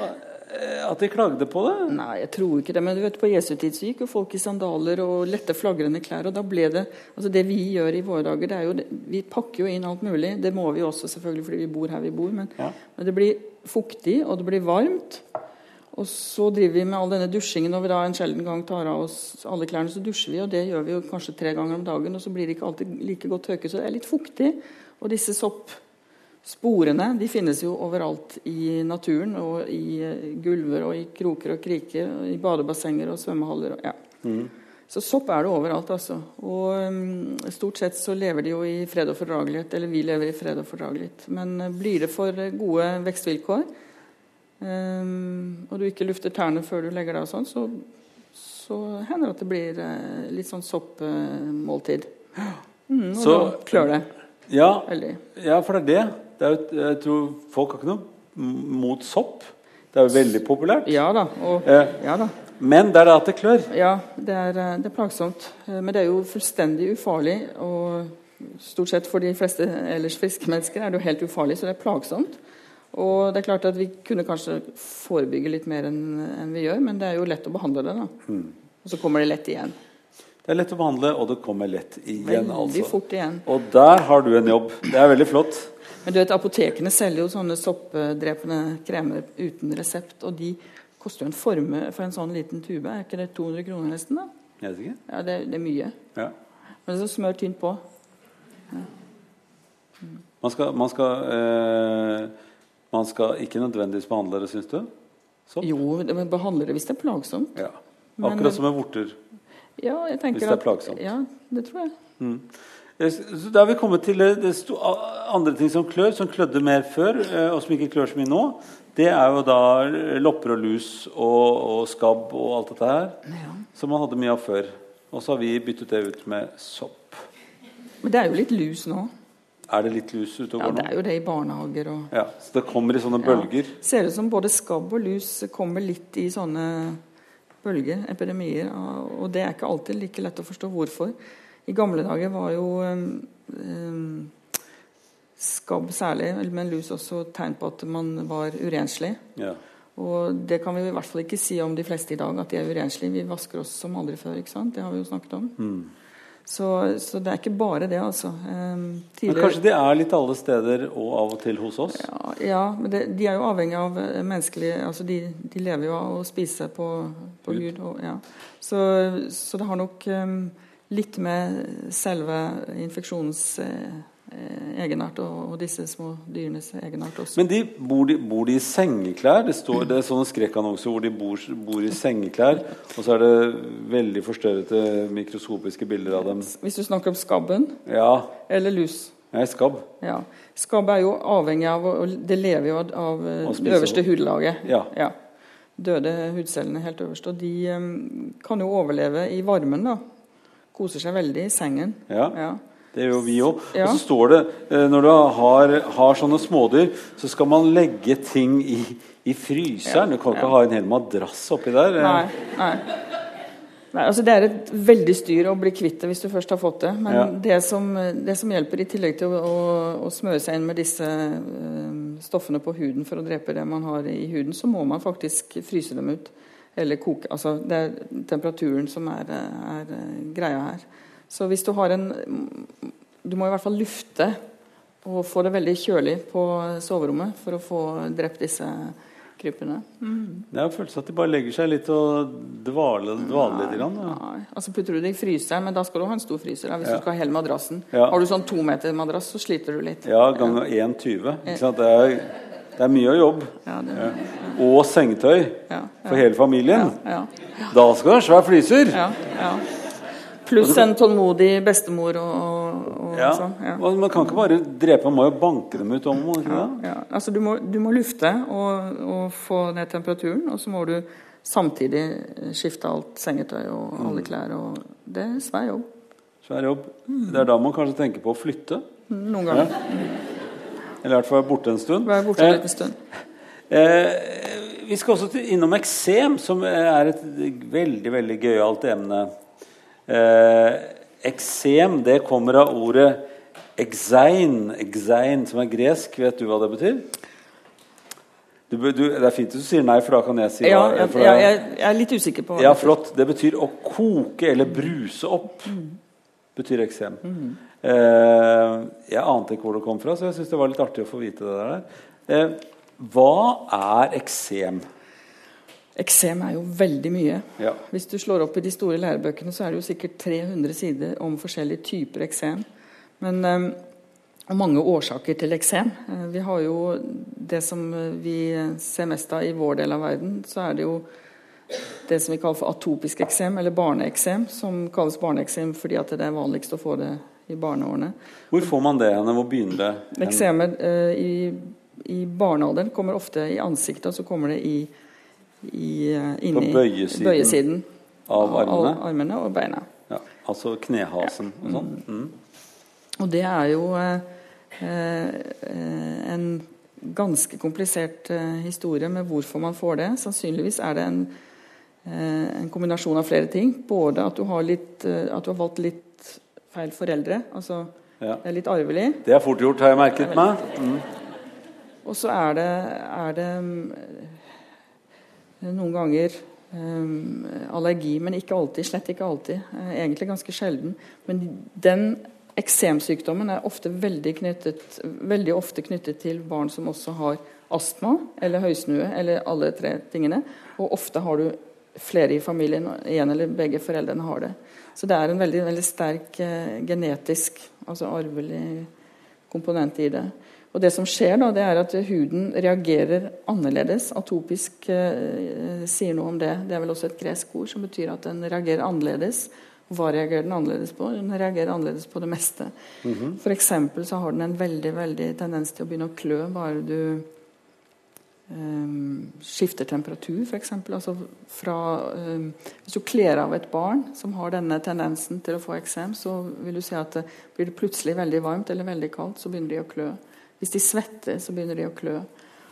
At de klagde på det? Nei, jeg tror ikke det. Men du vet, på Jesu tid så gikk jo folk i sandaler og lette, flagrende klær. Og da ble det Altså, det vi gjør i våre dager, det er jo det, Vi pakker jo inn alt mulig. Det må vi også, selvfølgelig, fordi vi bor her vi bor. Men, Ja. men det blir fuktig, og det blir varmt. Og så driver vi med all denne dusjingen. Når vi da en sjelden gang tar av oss alle klærne, så dusjer vi. Og det gjør vi jo kanskje tre ganger om dagen, og så blir det ikke alltid like godt tørket. Så det er litt fuktig. Og disse soppsporene de finnes jo overalt i naturen. Og i eh, gulver og i kroker og kriker. Og I badebassenger og svømmehaller. Og, ja. Så sopp er det overalt, altså. Og um, stort sett så lever de jo i fred og fordragelighet. Eller vi lever i fred og fordragelighet. Men uh, blir det for eh, gode vekstvilkår, um, og du ikke lufter tærne før du legger deg og sånn, så, så hender det at det blir uh, litt sånn soppmåltid. Mm, og Så- da klør det Ja, ja for det er det. det er jo, jeg tror Folk har ikke noe mot sopp. Det er jo veldig populært. Ja da. Og, Eh, ja da. Men det er det at det klør. Ja, det er, eh, det er plagsomt. Eh, Men det er jo fullstendig ufarlig. Og stort sett for de fleste ellers friske mennesker er det jo helt ufarlig, så det er plagsomt. Og det er klart at vi kunne kanskje forebygge litt mer enn vi gjør, men det er jo lett å behandle det, da. Og så kommer det lett igjen. Det er lett å behandle, og det kommer lett igjen. Veldig altså. fort igjen. Og der har du en jobb. Det er veldig flott. Men du vet, apotekene selger jo sånne soppdrepende kremer uten resept, og de koster jo en formue for en sånn liten tube. Er ikke det 200 kroner nesten, da? Jeg vet ikke. Ja, det, det er mye. Ja. Men så smør tynt på. Man skal, man skal, eh, man skal ikke nødvendigvis behandle det, syns du? Sånt? Jo, men behandler det hvis det er plagsomt. Ja. Men- Akkurat som med vorter. Ja, jeg tenker Hvis det er at- plagsomt. Ja, det tror jeg. Mm. så Da har vi kommet til sto, andre ting som klør, som klødde mer før, eh, og som ikke klør så mye nå. Det er jo da eh, lopper og lus og, og skabb og alt dette her. Som man hadde mye av før. Og så har vi byttet det ut med sopp. Men det er jo litt lus nå. Er det litt lus ute og Ja, det er jo det i barnehager og Ja, så det kommer i sånne Ja. bølger? Ser ut som både skabb og lus kommer litt i sånne bølger, epidemier. Og det er ikke alltid like lett å forstå hvorfor. I gamle dager var jo um, um, skabb særlig, men lus også tegn på at man var urenslig. Ja. Og det kan vi i hvert fall ikke si om de fleste i dag, at de er urenslige. Vi vasker oss som aldri før. ikke sant? Det har vi jo snakket om. Mm. Så, så det er ikke bare det, altså. Um, Men kanskje de er litt alle steder og av og til hos oss? ja, ja, men det, de er jo avhengig av eh, menneskelig altså de, de lever jo av å spise på, på hud. Og, ja. så, så det har nok um, litt med selve infeksjonens eh, eh, egenart og, disse små dyrenes egenart også. Men de, bor, de, bor de i sengeklær? Det, står, det er sånne skrekkannonser hvor de bor, bor i sengeklær, og så er det veldig forstørrete mikroskopiske bilder av dem. Hvis du snakker om skabben Ja, eller lus Nei, skabb. ja. Skabb er jo avhengig av og Det lever jo av, av eh, det øverste hudlaget. hudlaget. Ja. Døde hudcellene helt øverst. Og de um, kan jo overleve i varmen. da Koser seg veldig i sengen. Ja. Ja. Det gjør vi òg. Ja. Og så står det eh, når du har, har sånne smådyr, så skal man legge ting i, i fryseren. Ja, Du kan ikke ja. ha en hel madrass oppi der. Nei, nei. nei altså Det er et veldig styr å bli kvitt det hvis du først har fått det. Men Ja. det, som, det som hjelper, i tillegg til å, å, å smøre seg inn med disse eh, stoffene på huden for å drepe det man har i huden, så må man faktisk fryse dem ut. Eller koke. Altså det er temperaturen som er, er eh, greia her. Så hvis du har en Du må i hvert fall lufte og få det veldig kjølig på soverommet for å få drept disse krypene. Det er en følelse at de bare legger seg litt og dvaler, dvaler litt. Grann, ja. Nei, altså putter du det i fryseren, men da skal du ha en stor fryser. Da, hvis Ja. du skal ha hele madrassen. Ja. Har du sånn to meter madrass, så sliter du litt. Ja, ganger 1,20. Det det er mye jobb. Ja, det, Og sengetøy ja, for hele familien. ja, Da skal du ha svær fryser! ja, ja. Pluss en tålmodig bestemor og, og, og Ja. sånn. Ja. Man kan ikke bare drepe, man må jo banke dem ut om. må ikke Ja, det? ja. Altså, du, må, du må lufte og, og få ned temperaturen, og så må du samtidig skifte alt sengetøy og Mm. alle klær. Og det er svær jobb. Svær jobb. Det er da man kanskje tenker på å flytte. Noen ganger. Eller i hvert fall være borte en stund. Være borte Eh, en liten stund. Eh, vi skal også innom eksem, som er et veldig veldig gøyalt emne. Eh, eksem det kommer av ordet exein, exein, som er gresk. Vet du hva det betyr? Du, du, det er fint hvis du sier nei, for da kan jeg si Ja, ja, jeg, for jeg, jeg, er litt usikker på hva Ja, det betyr. flott. Det betyr å koke eller bruse opp. Betyr eksem. Eh, jeg ante ikke hvor det kom fra, så jeg syns det var litt artig å få vite det der. Eh, hva er eksem? Eksem er jo veldig mye. Ja. Hvis du slår opp i de store lærebøkene, så er det jo sikkert 300 sider om forskjellige typer eksem. Men um, mange årsaker til eksem. Eh, vi har jo det som eh, vi ser mest av i vår del av verden, så er det jo det som vi kaller for atopisk eksem, eller barneeksem, som kalles barneeksem fordi at det er vanligst å få det i barneårene. Hvor får man det henne? Hvor begynner det? hen? Eksemer uh, i, i barnealderen kommer ofte i ansiktet, og så kommer det i, i inni, på bøyesiden bøyesiden av armene? av armene og beina. Ja, altså knehasen og sånn? Mm. Og det er jo eh, eh, en ganske komplisert eh, historie med hvorfor man får det. Sannsynligvis er det en, eh, en kombinasjon av flere ting. Både at du har, litt, eh, at du har valgt litt feil foreldre. Altså Ja. det er litt arvelig. Det er fort gjort, har jeg merket meg. Mm. Og så er det, er det mm, noen ganger mm, allergi, men ikke alltid. Slett ikke alltid. Eh, Egentlig ganske sjelden. Men den eksemsykdommen er ofte veldig, knyttet, veldig ofte knyttet til barn som også har astma eller høysnue, eller alle tre tingene. Og ofte har du flere i familien, en eller begge foreldrene har det. Så det er en veldig, veldig sterk eh, genetisk, altså arvelig komponent i det. Og det som skjer da, det er at huden reagerer annerledes. Atopisk eh, sier noe om det. Det er vel også et gresk ord som betyr at den reagerer annerledes. Hva reagerer den annerledes på? Den reagerer annerledes på det meste. For eksempel så har den en veldig veldig tendens til å begynne å klø bare du eh, skifter temperatur, f.eks. Altså fra, eh, hvis du kler av et barn som har denne tendensen til å få eksem, så vil du se at det, blir det plutselig veldig varmt eller veldig kaldt, så begynner de å klø. Hvis de svetter, så begynner de å klø.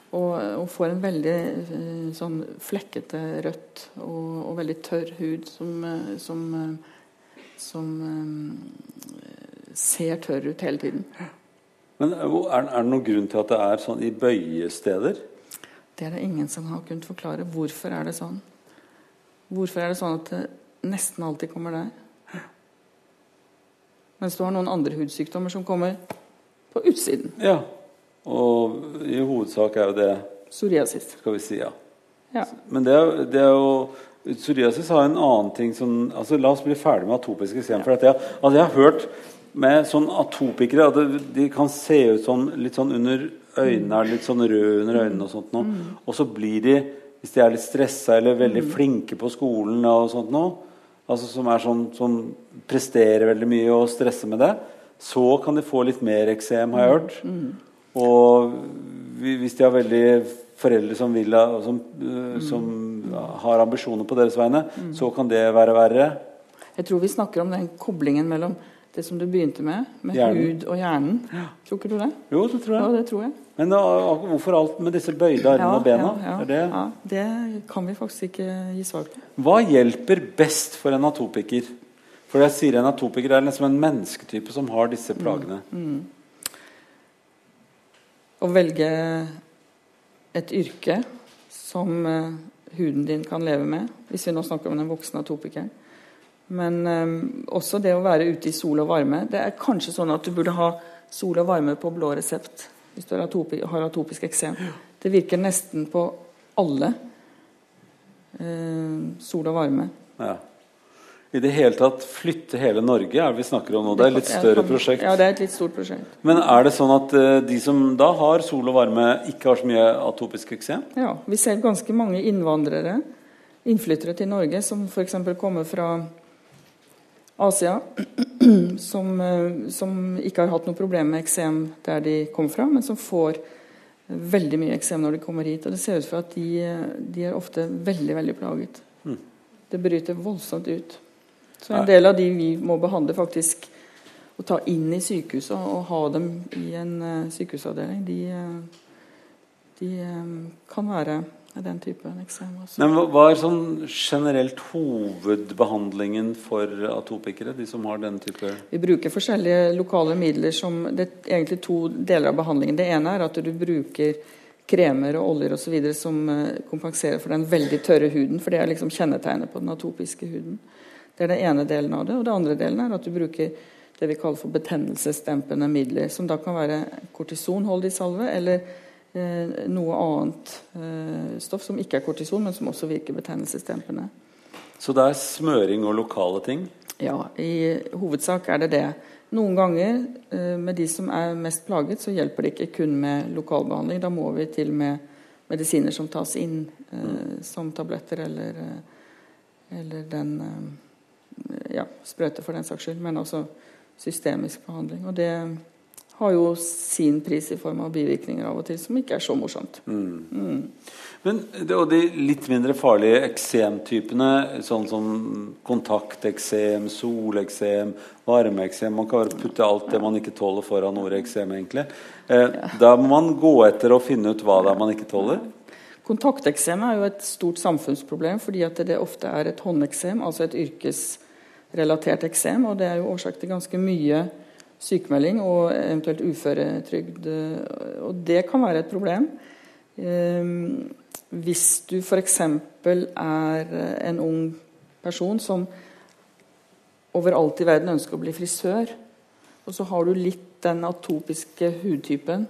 Og, og får en veldig uh, sånn flekkete rødt og, og, veldig tørr hud som, uh, som, uh, som ser tørr ut hele tiden. Men er, er det noen grunn til at det er sånn i bøyesteder? Det er det ingen som har kunnet forklare. Hvorfor er det sånn? Hvorfor er det sånn at det nesten alltid kommer der? Mens du har noen andre hudsykdommer som kommer på utsiden. Ja, og i hovedsak er jo det Psoriasis. Skal vi si, ja. ja. Men det er, det er, jo Psoriasis har en annen ting som altså La oss bli ferdig med atopisk eksem. For jeg, altså jeg har hørt med sånn atopikere at de kan se ut sånn litt sånn under Øynene er litt sånn røde under øynene og sånt noe. Mm. Og så blir de, hvis de er litt stressa eller veldig mm. flinke på skolen og sånt noe, altså som er sånn som presterer veldig mye og stresser med det, så kan de få litt mer eksem, har jeg hørt. Mm. Og hvis de har veldig foreldre som vil som, uh, som har ambisjoner på deres vegne, så kan det være verre. Jeg tror vi snakker om den koblingen mellom det som du begynte med, med hjernen. hud og hjernen. Tror ikke du det? Jo, det tror jeg. Ja, det tror jeg. Men da, hvorfor alt med disse bøyde armene ja, og bena? Ja, ja, det... ja, det kan vi faktisk ikke gi svar på. Hva hjelper best for en atopiker? For jeg sier en atopiker er liksom en mennesketype som har disse mm, plagene. Mm. Mm. Å velge et yrke som uh, huden din kan leve med, hvis vi nå snakker om den voksne atopikeren. Men um, også det å være ute i sol og varme. Det er kanskje sånn at du burde ha sol og varme på blå resept hvis du har atopisk eksem. Det virker nesten på alle. Eh, sol og varme. Ja. I det hele tatt flytte hele Norge er det vi snakker om nå. Det er et litt større prosjekt. Ja, det er et litt stort prosjekt. Men er det sånn at uh, de som da har sol og varme, ikke har så mye atopisk eksem? Ja, vi ser ganske mange innvandrere, innflyttere til Norge, som f.eks. kommer fra Asia, som, eh, som, ikke har hatt noe problem med eksem der de kommer fra, men som får veldig mye eksem når de kommer hit. Og det ser ut for at de, de er ofte veldig, veldig plaget. Mm. Det bryter voldsomt ut. Så en del av de vi må behandle faktisk og ta inn i sykehuset og ha dem i en uh, sykehusavdeling, de, uh, de um, kan være den typen eksem. Men hva er sånn generelt hovedbehandlingen for atopikere? de som har den type Vi bruker forskjellige lokale midler som Det er egentlig to deler av behandlingen. Det ene er at du bruker kremer og oljer osv. som eh, kompenserer for den veldig tørre huden. For det er liksom kjennetegnet på den atopiske huden. Det er den ene delen av det. Og den andre delen er at du bruker det vi kaller for betennelsesdempende midler. Som da kan være kortisonholdig salve eller Eh, noe annet eh, stoff som ikke er kortison, men som også virker betennelsesdempende. Så det er smøring og lokale ting? Ja, i hovedsak er det det. Noen ganger eh, med de som er mest plaget, så hjelper det ikke kun med lokalbehandling. Da må vi til med medisiner som tas inn, mm. som tabletter eller, eller den ja, sprøyte for den saks skyld, men også systemisk behandling. Og det har jo sin pris i form av bivirkninger av og til, som ikke er så morsomt. Mm. Mm. Men og de litt mindre farlige eksemtypene, sånn som kontakteksem, soleksem, varmeeksem Man kan bare putte alt det man ikke tåler, foran ordet eksem, egentlig. Eh, ja. Da må man gå etter og finne ut hva det er man ikke tåler. Kontakteksem er jo et stort samfunnsproblem, fordi at det ofte er et håndeksem, altså et yrkesrelatert eksem, og det er jo årsak til ganske mye sykemelding og eventuelt uføretrygd. Og det kan være et problem. Ehm, hvis du f.eks. er en ung person som overalt i verden ønsker å bli frisør, og så har du litt den atopiske hudtypen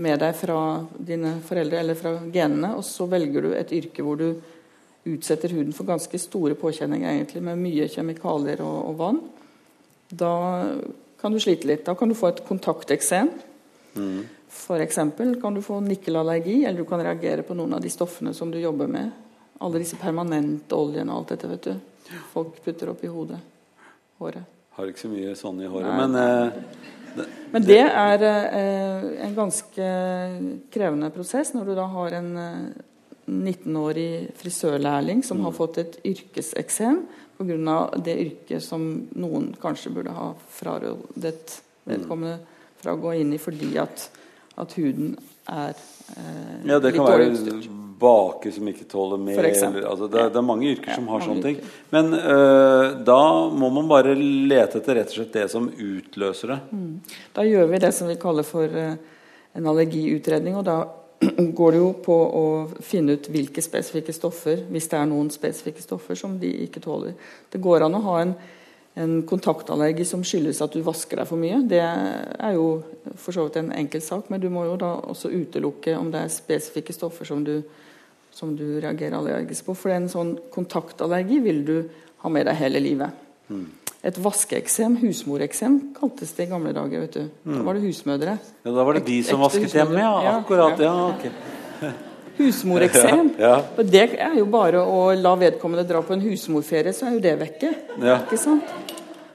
med deg fra dine foreldre eller fra genene, og så velger du et yrke hvor du utsetter huden for ganske store påkjenninger, egentlig, med mye kjemikalier og, og vann, da kan du slite litt. Da kan du få et kontakteksem. Mm. F.eks. kan du få nikkelallergi, eller du kan reagere på noen av de stoffene som du jobber med. Alle disse permanentoljene og alt dette. vet du. Folk putter opp i hodet. Håret. Har ikke så mye sånn i håret, Nei. men eh, Men det er eh, en ganske krevende prosess når du da har en eh, 19-årig frisørlærling som har fått et yrkeseksem pga. det yrket som noen kanskje burde ha frarådet vedkommende fra å gå inn i fordi at, at huden er eh, Ja, det litt kan være utstyrt. baker som ikke tåler mer. Eller, altså, det, er- det er mange yrker Ja, som har sånne ting. yrker. Men øh, da må man bare lete etter rett og slett det som utløser det. Da gjør vi det som vi kaller for eh, en allergiutredning. og da går det jo på å finne ut hvilke spesifikke stoffer, hvis det er noen spesifikke stoffer som de ikke tåler. Det går an å ha en, en kontaktallergi som skyldes at du vasker deg for mye. Det er jo for så vidt en enkel sak, men du må jo da også utelukke om det er spesifikke stoffer som du, som du reagerer allergisk på. For en sånn kontaktallergi vil du ha med deg hele livet. Et vaskeeksem, husmoreksem, kaltes det i gamle dager. vet du. Da var det husmødre. Ja, da var det de som vasket hjemme, ja. Akkurat. ja. Ja, ok. Husmoreksem. Ja, ja. Det er jo bare å la vedkommende dra på en husmorferie, så er jo det vekke. Ja. Ikke sant?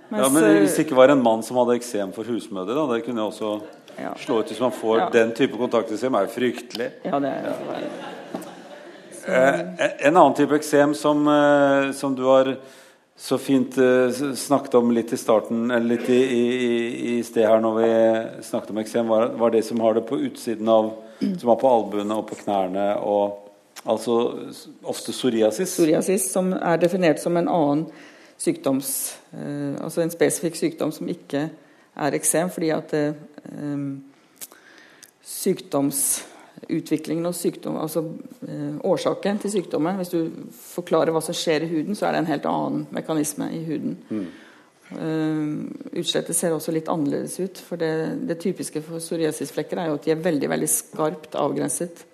ja, men eh, hvis det ikke var en mann som hadde eksem for husmødre, da, det kunne jeg også Ja. slå ut hvis man får Ja. den type kontakteksem, er jo fryktelig. Ja, det er Eh, en annen type eksem som, eh, som du har så fint eh, snakket om litt i starten, eller litt i, i, i sted her når vi snakket om eksem, var, var det som har det på utsiden av Som har på albuene og på knærne og Altså ofte psoriasis. psoriasis, som er definert som en annen sykdoms... eh, altså en spesifikk sykdom som ikke er eksem, fordi at eh, em, sykdomsutviklingen og sykdom, altså eh, årsaken til sykdommen Hvis du forklarer hva som skjer i huden, så er det en helt annen mekanisme i huden. Eh, utslettet ser også litt annerledes ut. For det, det typiske for psoriasisflekker er jo at de er veldig veldig skarpt avgrenset.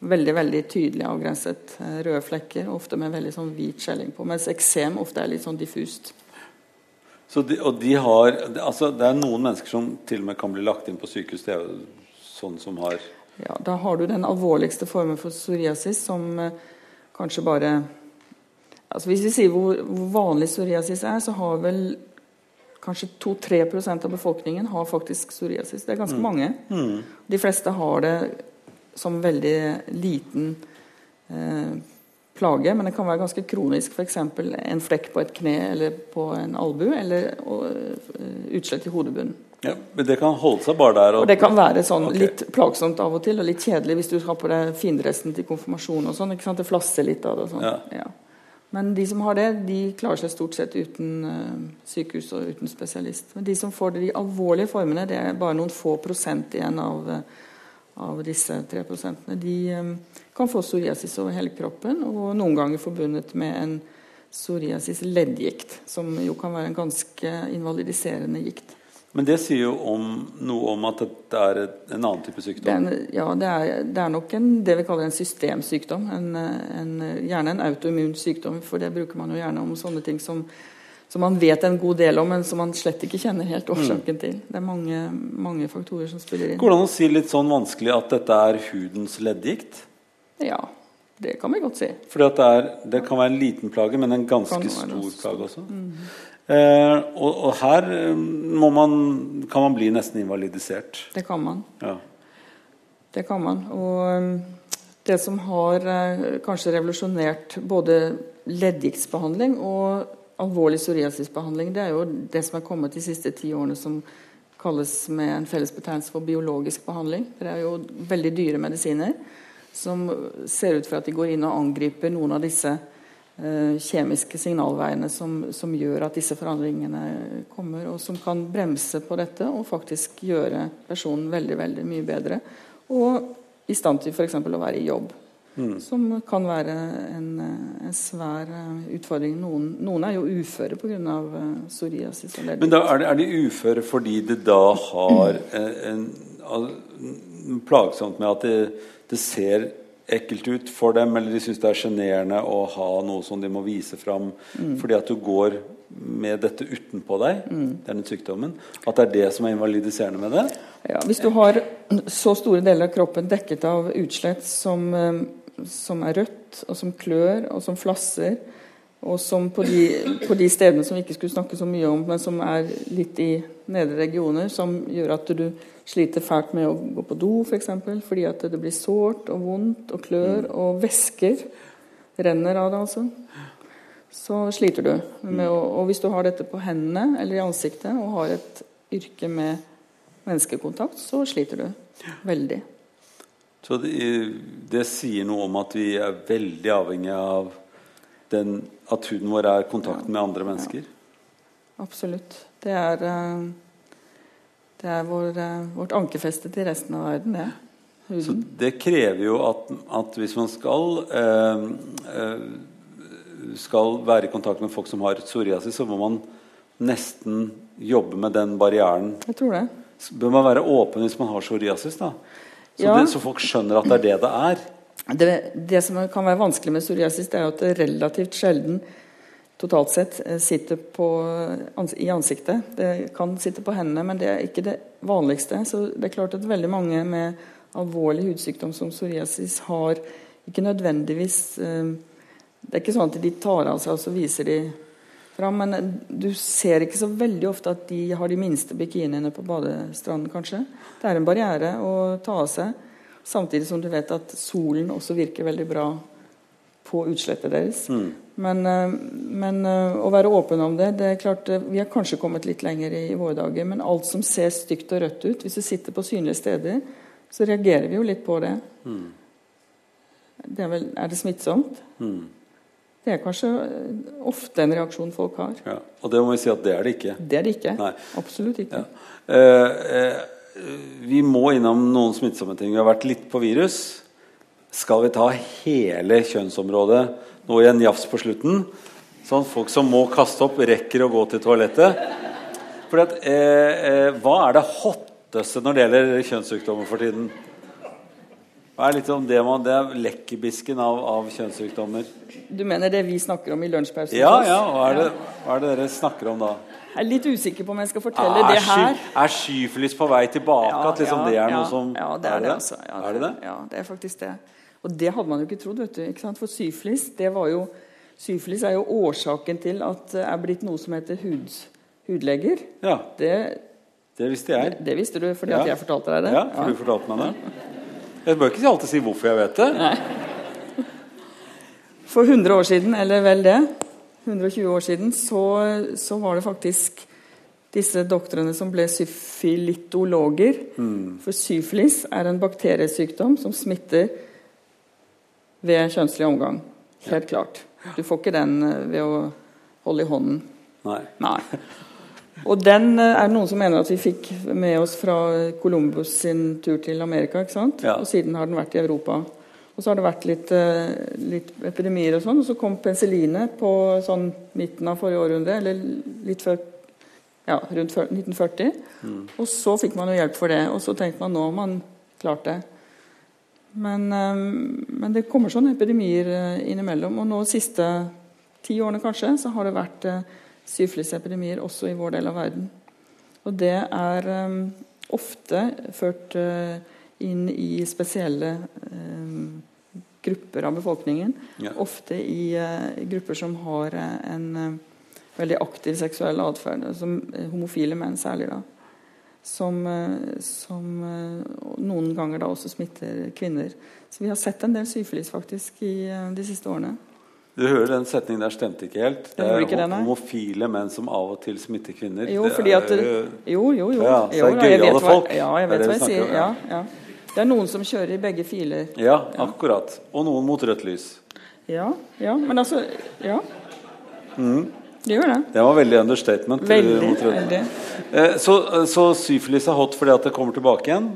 Veldig veldig tydelig avgrenset. eh, Røde flekker, ofte med veldig sånn hvit skjelling på. Mens eksem ofte er litt sånn diffust. Så de, og de har altså Det er noen mennesker som til og med kan bli lagt inn på sykehus. Det er jo sånn som har Ja, da har du den alvorligste formen for psoriasis som eh, kanskje bare altså Hvis vi sier hvor, hvor vanlig psoriasis er, så har vel kanskje 2-3% av befolkningen har faktisk psoriasis. Det er ganske mange. De fleste har det som veldig liten eh, plage, men det kan være ganske kronisk. F.eks. en flekk på et kne eller på en albu, eller og, eh, utslett i hodebunnen. Ja, Men det kan holde seg bare der. Og det kan være sånn okay. litt plagsomt av og til, og litt kjedelig hvis du har på deg findressen til konfirmasjon og sånn. Det flasser litt av det og sånn. Ja. Ja. Men de som har det, de klarer seg stort sett uten uh, sykehus og uten spesialist. Men de som får det, de alvorlige formene, det er bare noen få prosent igjen av, eh, av disse tre prosentene. De um, kan få psoriasis over hele kroppen, og noen ganger forbundet med en psoriasis-leddgikt, som jo kan være en ganske invalidiserende gikt. Men det sier jo om, noe om at det er en annen type Det sykdom. er, en, ja, det er, det er nok en, det vi kaller en systemsykdom. En, en, gjerne en autoimmun sykdom, for det bruker man jo gjerne om sånne ting som, som man vet en god del om, men som man slett ikke kjenner helt årsaken til. Det er mange, mange faktorer som spiller inn. Går det an å si litt sånn vanskelig at dette er hudens leddgikt? Ja, det kan vi godt si. Fordi det, er, det kan være en liten plage, men en ganske stor plage også. Eh, og, og her eh, må man, kan man bli nesten invalidisert. Det kan man. Ja. Det kan man. Og um, det som har eh, kanskje revolusjonert både leddgiktsbehandling og alvorlig psoriasisbehandling, det er jo det som er kommet de siste ti årene som kalles med en felles betegnelse for biologisk behandling. Det er jo veldig dyre medisiner som ser ut for at de går inn og angriper noen av disse eh, kjemiske signalveiene som, som gjør at disse forandringene kommer, og som kan bremse på dette og faktisk gjøre personen veldig veldig mye bedre. Og i stand til f.eks. å være i jobb. Som kan være en, eh, en svær eh, utfordring. Noen, noen er jo uføre pga. Psoriasis. og Men da er de, er de uføre fordi det da har en, en, en plagsomt med at det, det ser ekkelt ut for dem, eller de syns det er sjenerende å ha noe som de må vise fram fordi at du går med dette utenpå deg, denne sykdommen. At det er det som er invalidiserende med det. Ja, hvis du har så store deler av kroppen dekket av utslett som, eh, som er rødt, og som klør, og som flasser, Og som på de, på de, stedene som vi ikke skulle snakke så mye om, men som er litt i nedre regioner, som gjør at du sliter fælt med å gå på do, f.eks. For eksempel, fordi at det blir sårt og vondt og klør, mm. og væsker renner av det, altså. Så sliter du. Med å, og hvis du har dette på hendene eller i ansiktet og har et yrke med menneskekontakt, så sliter du veldig. Så det, det sier noe om at vi er veldig avhengig av den, at huden vår er kontakten med andre mennesker? Ja. Absolutt. Det er, eh, det er vår, eh, vårt ankerfeste til resten av verden, det. Huden. Så det krever jo at, at hvis man skal eh, eh, skal være i kontakt med folk som har psoriasis, så må man nesten jobbe med den barrieren. Jeg tror det. Så Bør man være åpen hvis man har psoriasis? da? Så, ja. det, så folk skjønner at det er det det er? Det, det, som kan være vanskelig med psoriasis, det er at det relativt sjelden totalt sett eh, sitter på, i ansiktet. Det kan sitte på hendene, men det er ikke det vanligste. Så det er klart at veldig mange med alvorlig hudsykdom som psoriasis har ikke nødvendigvis eh, Det er ikke sånn at de tar av seg og så viser de fram, men du ser ikke så veldig ofte at de har de minste bikiniene på badestranden, kanskje. Det er en barriere å ta av seg. Samtidig som du vet at solen også virker veldig bra på utslettet deres. Mm. Men, eh, men, eh, å være åpen om det det er klart, eh, Vi har kanskje kommet litt lenger i, i våre dager, men alt som ser stygt og rødt ut, hvis du sitter på synlige steder, så reagerer vi jo litt på det. Mm. det er, vel, er, det smittsomt? Mm. Det er kanskje ofte en reaksjon folk har. Ja, og det må vi si at det er det ikke. Det er det ikke. Nei. Absolutt ikke. Ja. Eh, eh, vi må innom noen smittsomme ting. Vi har vært litt på virus. Skal vi ta hele kjønnsområdet nå i en jafs på slutten? Sånn folk som må kaste opp, rekker å gå til toalettet. Fordi at, eh, eh, Hva er det hotteste når det gjelder kjønnssykdommer for tiden? Hva er litt om det, man, det er lekkerbisken av, av kjønnssykdommer? Du mener det vi snakker om i lunsjpausen? Ja, ja. Hva er, det, hva er det dere snakker om da? Jeg er litt usikker på om jeg skal fortelle er det her. er syfilis på vei tilbake? Ja, at liksom ja, det er noe som Ja, det er, det. Altså. Ja, er det det? Ja, det er faktisk det. Og det hadde man jo ikke trodd. vet du, ikke sant? For syflis, det var jo, syfilis er jo årsaken til at det er blitt noe som heter hud, hudleger. Ja, det, det visste jeg. Det, det visste du fordi at jeg fortalte deg det? Ja, for du fortalte meg det. Jeg bør ikke alltid si hvorfor jeg vet det. Nei. For 100 år siden, eller vel det, 120 år siden, så, så var det faktisk disse doktorene som ble syfilitologer. Mm. For syfilis er en bakteriesykdom som smitter ved kjønnslig omgang. Helt ja. klart. Du får ikke den eh, ved å holde i hånden. Nei. Nei. Og den eh, er det noen som mener at vi fikk med oss fra Columbus sin tur til Amerika. ikke sant? Ja. Og siden har den vært i Europa. Og så har det vært litt, eh, litt epidemier og sånn. Og så kom penicillinet på sånn midten av forrige århundre, eller litt før ja, rundt 1940. Mm. Og så fikk man jo hjelp for det. Og så tenkte man nå har man klart det. Men, eh, men, det kommer sånne epidemier eh, innimellom. Og nå de siste ti årene kanskje, så har det vært syflisepidemier også i vår del av verden. Og det er ofte ført inn i spesielle grupper av befolkningen. Ja. Ofte i grupper som har en veldig aktiv seksuell atferd. Som homofile menn særlig. da. Som, som noen ganger da også smitter kvinner. Så vi har sett en del syfilis faktisk i de siste årene. Du hører den setningen der stemte ikke helt. Det er ikke homofile menn som av og til smitter kvinner. Jo, fordi at det, Jo, jo, jo. Ja, så er gøyale folk. Ja, jeg vet hva jeg sier. Ja, ja. Det er noen som kjører i begge filer. Ja, akkurat. Og noen mot rødt lys. Ja, ja men altså Ja. Mm. Det gjør det. Det var veldig understatement. Veldig, veldig. Eh, så, så, syfilis er hot fordi at det kommer tilbake igjen?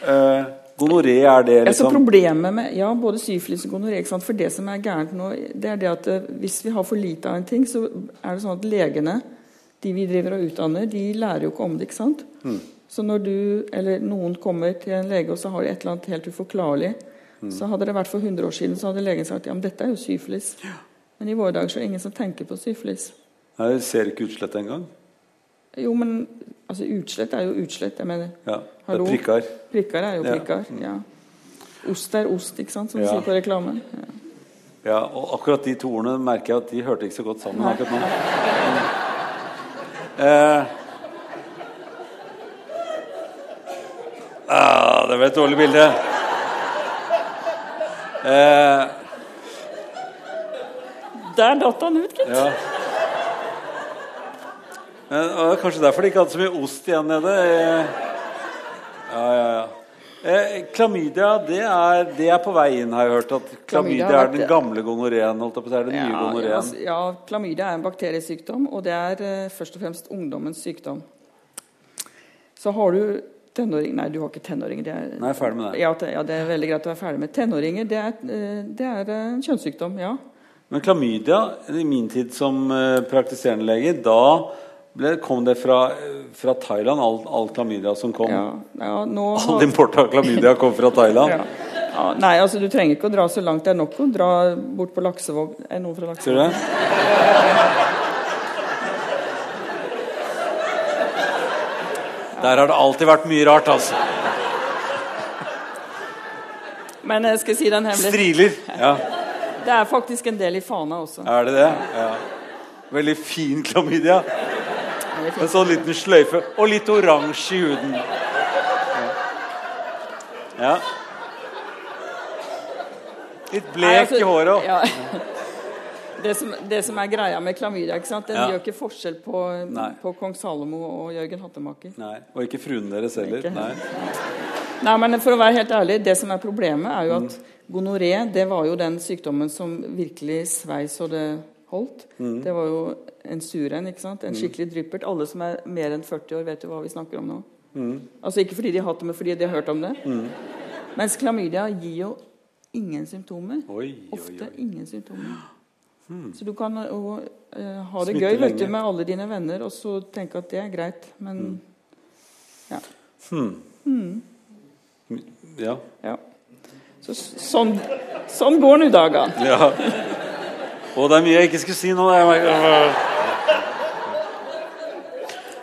Eh, gonoré er det liksom altså Problemet med ja, både syfilis og gonoré For det som er gærent nå, det er det at eh, hvis vi har for lite av en ting, så er det sånn at legene, de vi driver og utdanner, de lærer jo ikke om det. ikke sant? Mm. Så når du eller noen kommer til en lege og så har de et eller annet helt uforklarlig, mm. så hadde det vært for 100 år siden, så hadde legen sagt ja, men dette er jo syfilis. Ja. Men i våre dager så er det ingen som tenker på syfilis. Nei, Jeg ser ikke utslett engang. Jo, men altså, utslett er jo utslett. Jeg mener. Ja, det er prikker. Prikker er jo prikker, ja. Ja. Ost er ost, ikke sant, som de sier på reklamen. Ja. Ja, og akkurat de to ordene merker jeg at de hørte ikke så godt sammen akkurat nå. Eh, ah, det ble et dårlig bilde. Eh, Der datt han ut, gitt. ja. Men, og det er kanskje derfor de ikke hadde så mye ost igjen nede. Eh, Ja, ja, ja. Eh, klamydia det er, det er på vei inn, har jeg hørt. At Klamydia klamydia er den gamle gonoreen. holdt på er den nye Ja, gonoreen. altså, ja, klamydia er en bakteriesykdom, og det er eh, først og fremst ungdommens sykdom. Så har du tenåringer Nei, du har ikke tenåringer. Det er, Nei, er ferdig med det. Ja, det, ja, det er veldig greit å være ferdig med tenåringer. Det er, eh, det er en kjønnssykdom, ja. Men klamydia, i min tid som eh, praktiserende lege, da ble, kom det fra, fra Thailand, all, all klamydia som kom. ja, ja All import av klamydia kom fra Thailand. ja. Ja, nei, altså du trenger ikke å dra så langt. Det er nok å dra bort på Laksevåg. Er det noen fra Laksevåg? det? Der har det alltid vært mye rart, altså. Men jeg skal si den hemmelig. Striler. Ja, Det er faktisk en del i Fana også. er det det? Ja. Veldig fin klamydia. En sånn liten sløyfe. Og litt oransje i huden. Ja. Litt Nei, blek altså, i håret ja. Det som, det som er greia med klamydia, ikke sant? den Ja. gjør ikke forskjell på, på kong Salomo og Jørgen Hattemaker. Nei, Og ikke fruen deres heller. Nei. Nei, men for å være helt ærlig, Det som er problemet, er jo Mm. at gonoré det var jo den sykdommen som virkelig svei så det holdt. Mm. Det var jo en sur en. ikke sant? En skikkelig dryppert. Alle som er mer enn 40 år, vet jo hva vi snakker om nå. Mm. Altså Ikke fordi de har hatt det, men fordi de har hørt om det. Mens klamydia gir jo ingen symptomer. Oi, oi, Ofte oi. ingen symptomer. Så du kan jo uh, ha det Smitte gøy vet du, med alle dine venner og så tenke at det er greit, men ja. Ja. ja. Så, sånn, sånn går nå dagene. ja. Og det er mye jeg ikke skulle si nå. Jeg merker-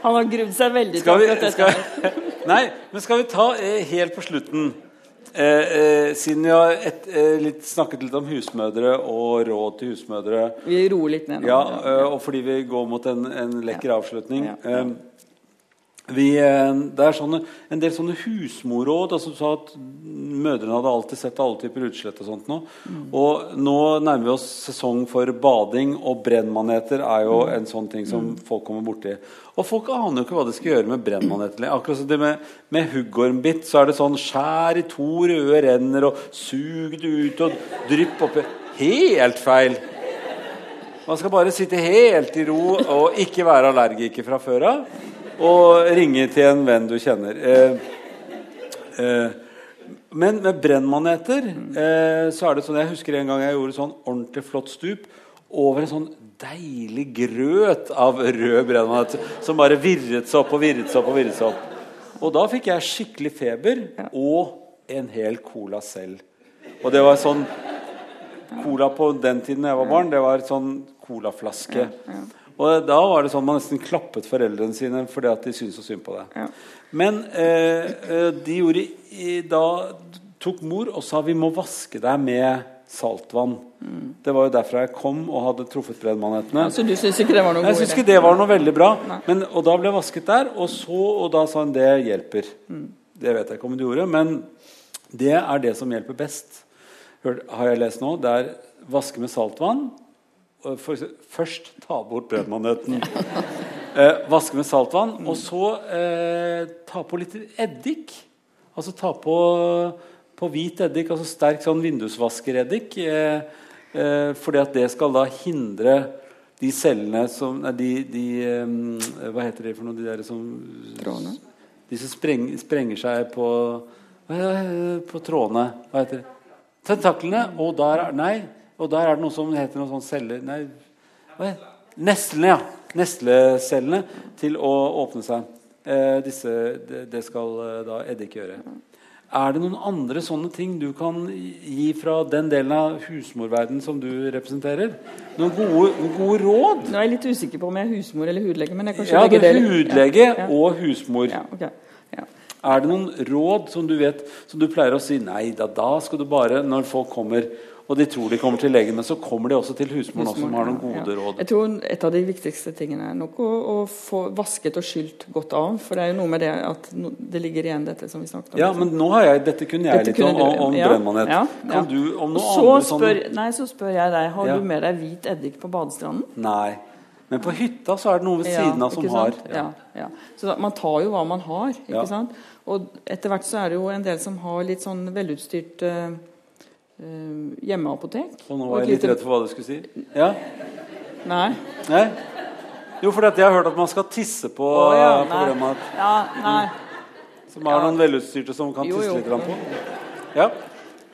Han har grudd seg veldig til akkurat dette. skal, nei, men skal vi ta eh, helt på slutten eh, eh, Siden vi har et, eh, litt, snakket litt om husmødre og råd til husmødre Vi roer litt ned nå. Ja, eh, og fordi vi går mot en, en lekker avslutning Ja. Vi, eh, Det er sånne, en del sånne husmorråd. Altså, du sa at mødrene hadde alltid sett alle typer utslett. Og sånt nå. Mm. Og nå nærmer vi oss sesong for bading, og brennmaneter er jo Mm. en sånn ting som folk kommer borti. Og folk aner jo ikke hva de skal gjøre med brennmaneter. Akkurat som det med, med huggormbitt, så er det sånn skjær i to røde renner og sug det ut og drypp oppi Helt feil! Man skal bare sitte helt i ro og ikke være allergiker fra før av. Og ringe til en venn du kjenner. Eh, eh, men med brennmaneter eh, så er det sånn Jeg husker en gang jeg gjorde sånn ordentlig flott stup over en sånn deilig grøt av rød brennmanet som bare virret seg opp og virret seg opp. Og virret seg opp. Og da fikk jeg skikkelig feber og en hel cola selv. Og det var sånn Cola på den tiden jeg var barn, det var sånn colaflaske. Og da var det sånn man nesten klappet foreldrene sine fordi at de syntes så synd på deg. Ja. Men eh, eh, de gjorde da tok mor og sa vi må vaske deg med saltvann. Det var jo derfra jeg kom og hadde truffet brennmanetene. Så du syns ikke det var noe Jeg syns ikke det var noe veldig bra. Men, og da ble jeg vasket der, og, så, og da sa hun det hjelper. Det vet jeg ikke om det gjorde, men det er det som hjelper best. Hør, har jeg lest nå? Det er vaske med saltvann. Og For, først ta bort brødmaneten. Eh, vaske med saltvann, og så eh, ta på litt eddik. Altså ta på, på hvit eddik, altså sterk sånn vindusvaskereddik. Eh, eh, fordi at det skal da hindre de cellene som nei, de, de eh, Hva heter det for noe? De der som Trådene? De som spreng, sprenger seg på På trådene. Hva heter det? Tentaklene. Og der, er- nei, og der er det noe som heter noe sånn celler Nei, hva er? Neslene, ja. Neslecellene til å åpne seg. Eh, disse, det, det skal eh, da eddik gjøre. Er det noen andre sånne ting du kan gi fra den delen av husmorverdenen som du representerer? Noen gode, noen gode råd? Nå er jeg litt usikker på om jeg er husmor eller hudlege. men jeg kanskje Ja, det er hudlege Ja, ja. og husmor. Ja, okay. ja. Er det noen råd som du vet som du pleier å si nei da, da skal du bare Når folk kommer og de tror de kommer til legen, men så kommer de også til husmoren husmoren som har noen gode ja. råd. Jeg tror Et av de viktigste tingene er nok å, å, få vasket og skylt godt av. For det er jo noe med det at det ligger igjen, dette som vi snakket om. Ja, men nå har jeg, Dette kunne jeg Dette litt kunne om, om ja, brennmanet. ja, Kan du om noe så andre sånn nei, så spør jeg deg Har du med deg hvit eddik på badestranden. Nei. Men på hytta så er det noen ved siden av som har? Ja, ja. Så man tar jo hva man har. ikke sant? Og etter hvert så er det jo en del som har litt sånn velutstyrt eh, hjemmeapotek. Og nå var jeg litt lite- redd for hva du skulle si. Ja? Nei. Nei? Jo, for jeg har hørt at man skal tisse på, Å, ja, på nei. brennmat. Ja, nei. Som har Ja. noen velutstyrte som kan Jo, tisse jo. litt på. Ja.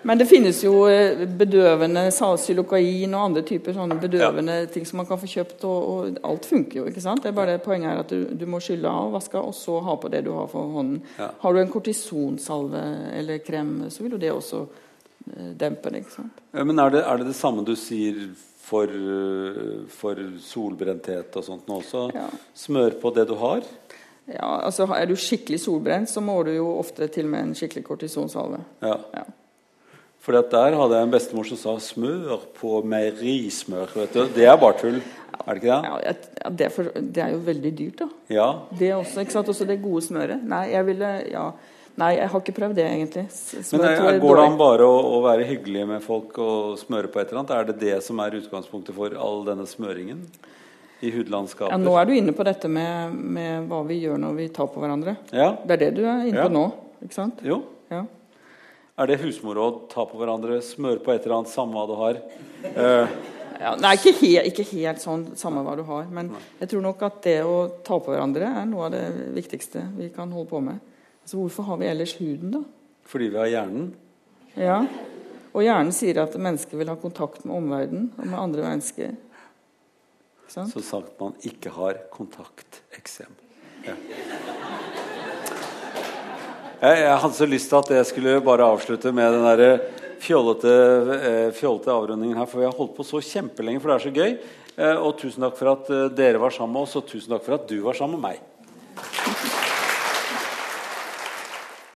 Men det finnes jo eh, bedøvende salsylokain og andre typer sånne bedøvende ting som man kan få kjøpt, og, og alt funker jo. ikke sant? Det er bare det Poenget er at du, du må skylle av, vaske av, og så ha på det du har for hånden. Ja. Har du en kortisonsalve eller krem, så vil jo det også eh, dempe det. ikke sant? Men er det, er det det samme du sier for, øh, for solbrenthet og sånt nå også? Ja. Smør på det du har? Ja, altså Er du skikkelig solbrent, så må du jo ofte til med en skikkelig kortisonsalve. Ja. Ja. For der hadde jeg en bestemor som sa 'smør på meierismør'. vet du. Det er bare tull. Er det ikke det? Ja, ja, det, er for, det er jo veldig dyrt, da. Ja. Det også, ikke sant? Også det gode smøret. Nei, jeg ville ja. Nei, jeg har ikke prøvd det, egentlig. Smør Men er, går det an bare å, å være hyggelig med folk og smøre på et eller annet? Er det det som er utgangspunktet for all denne smøringen i hudlandskapet? Ja, nå er du inne på dette med, med hva vi gjør når vi tar på hverandre. Ja, Det er det du er inne Ja. på nå, ikke sant? jo. Ja. Er det husmorråd? Ta på hverandre, smør på et eller annet, samme hva du har. Eh, Ja, nei, ikke, helt, ikke helt sånn, samme hva du har. Men jeg tror nok at det å ta på hverandre er noe av det viktigste vi kan holde på med. Altså, hvorfor har vi ellers huden, da? fordi vi har hjernen. Ja. Og hjernen sier at mennesker vil ha kontakt med omverdenen og med andre mennesker. Ikke? Så sagt man ikke har kontakteksem. Ja. Jeg, jeg hadde så lyst til at jeg skulle bare avslutte med den der fjollete, eh, fjollete avrundingen her, for vi har holdt på så kjempelenge, for det er så gøy. Eh, og tusen takk for at eh, dere var sammen med oss, og tusen takk for at du var sammen med meg.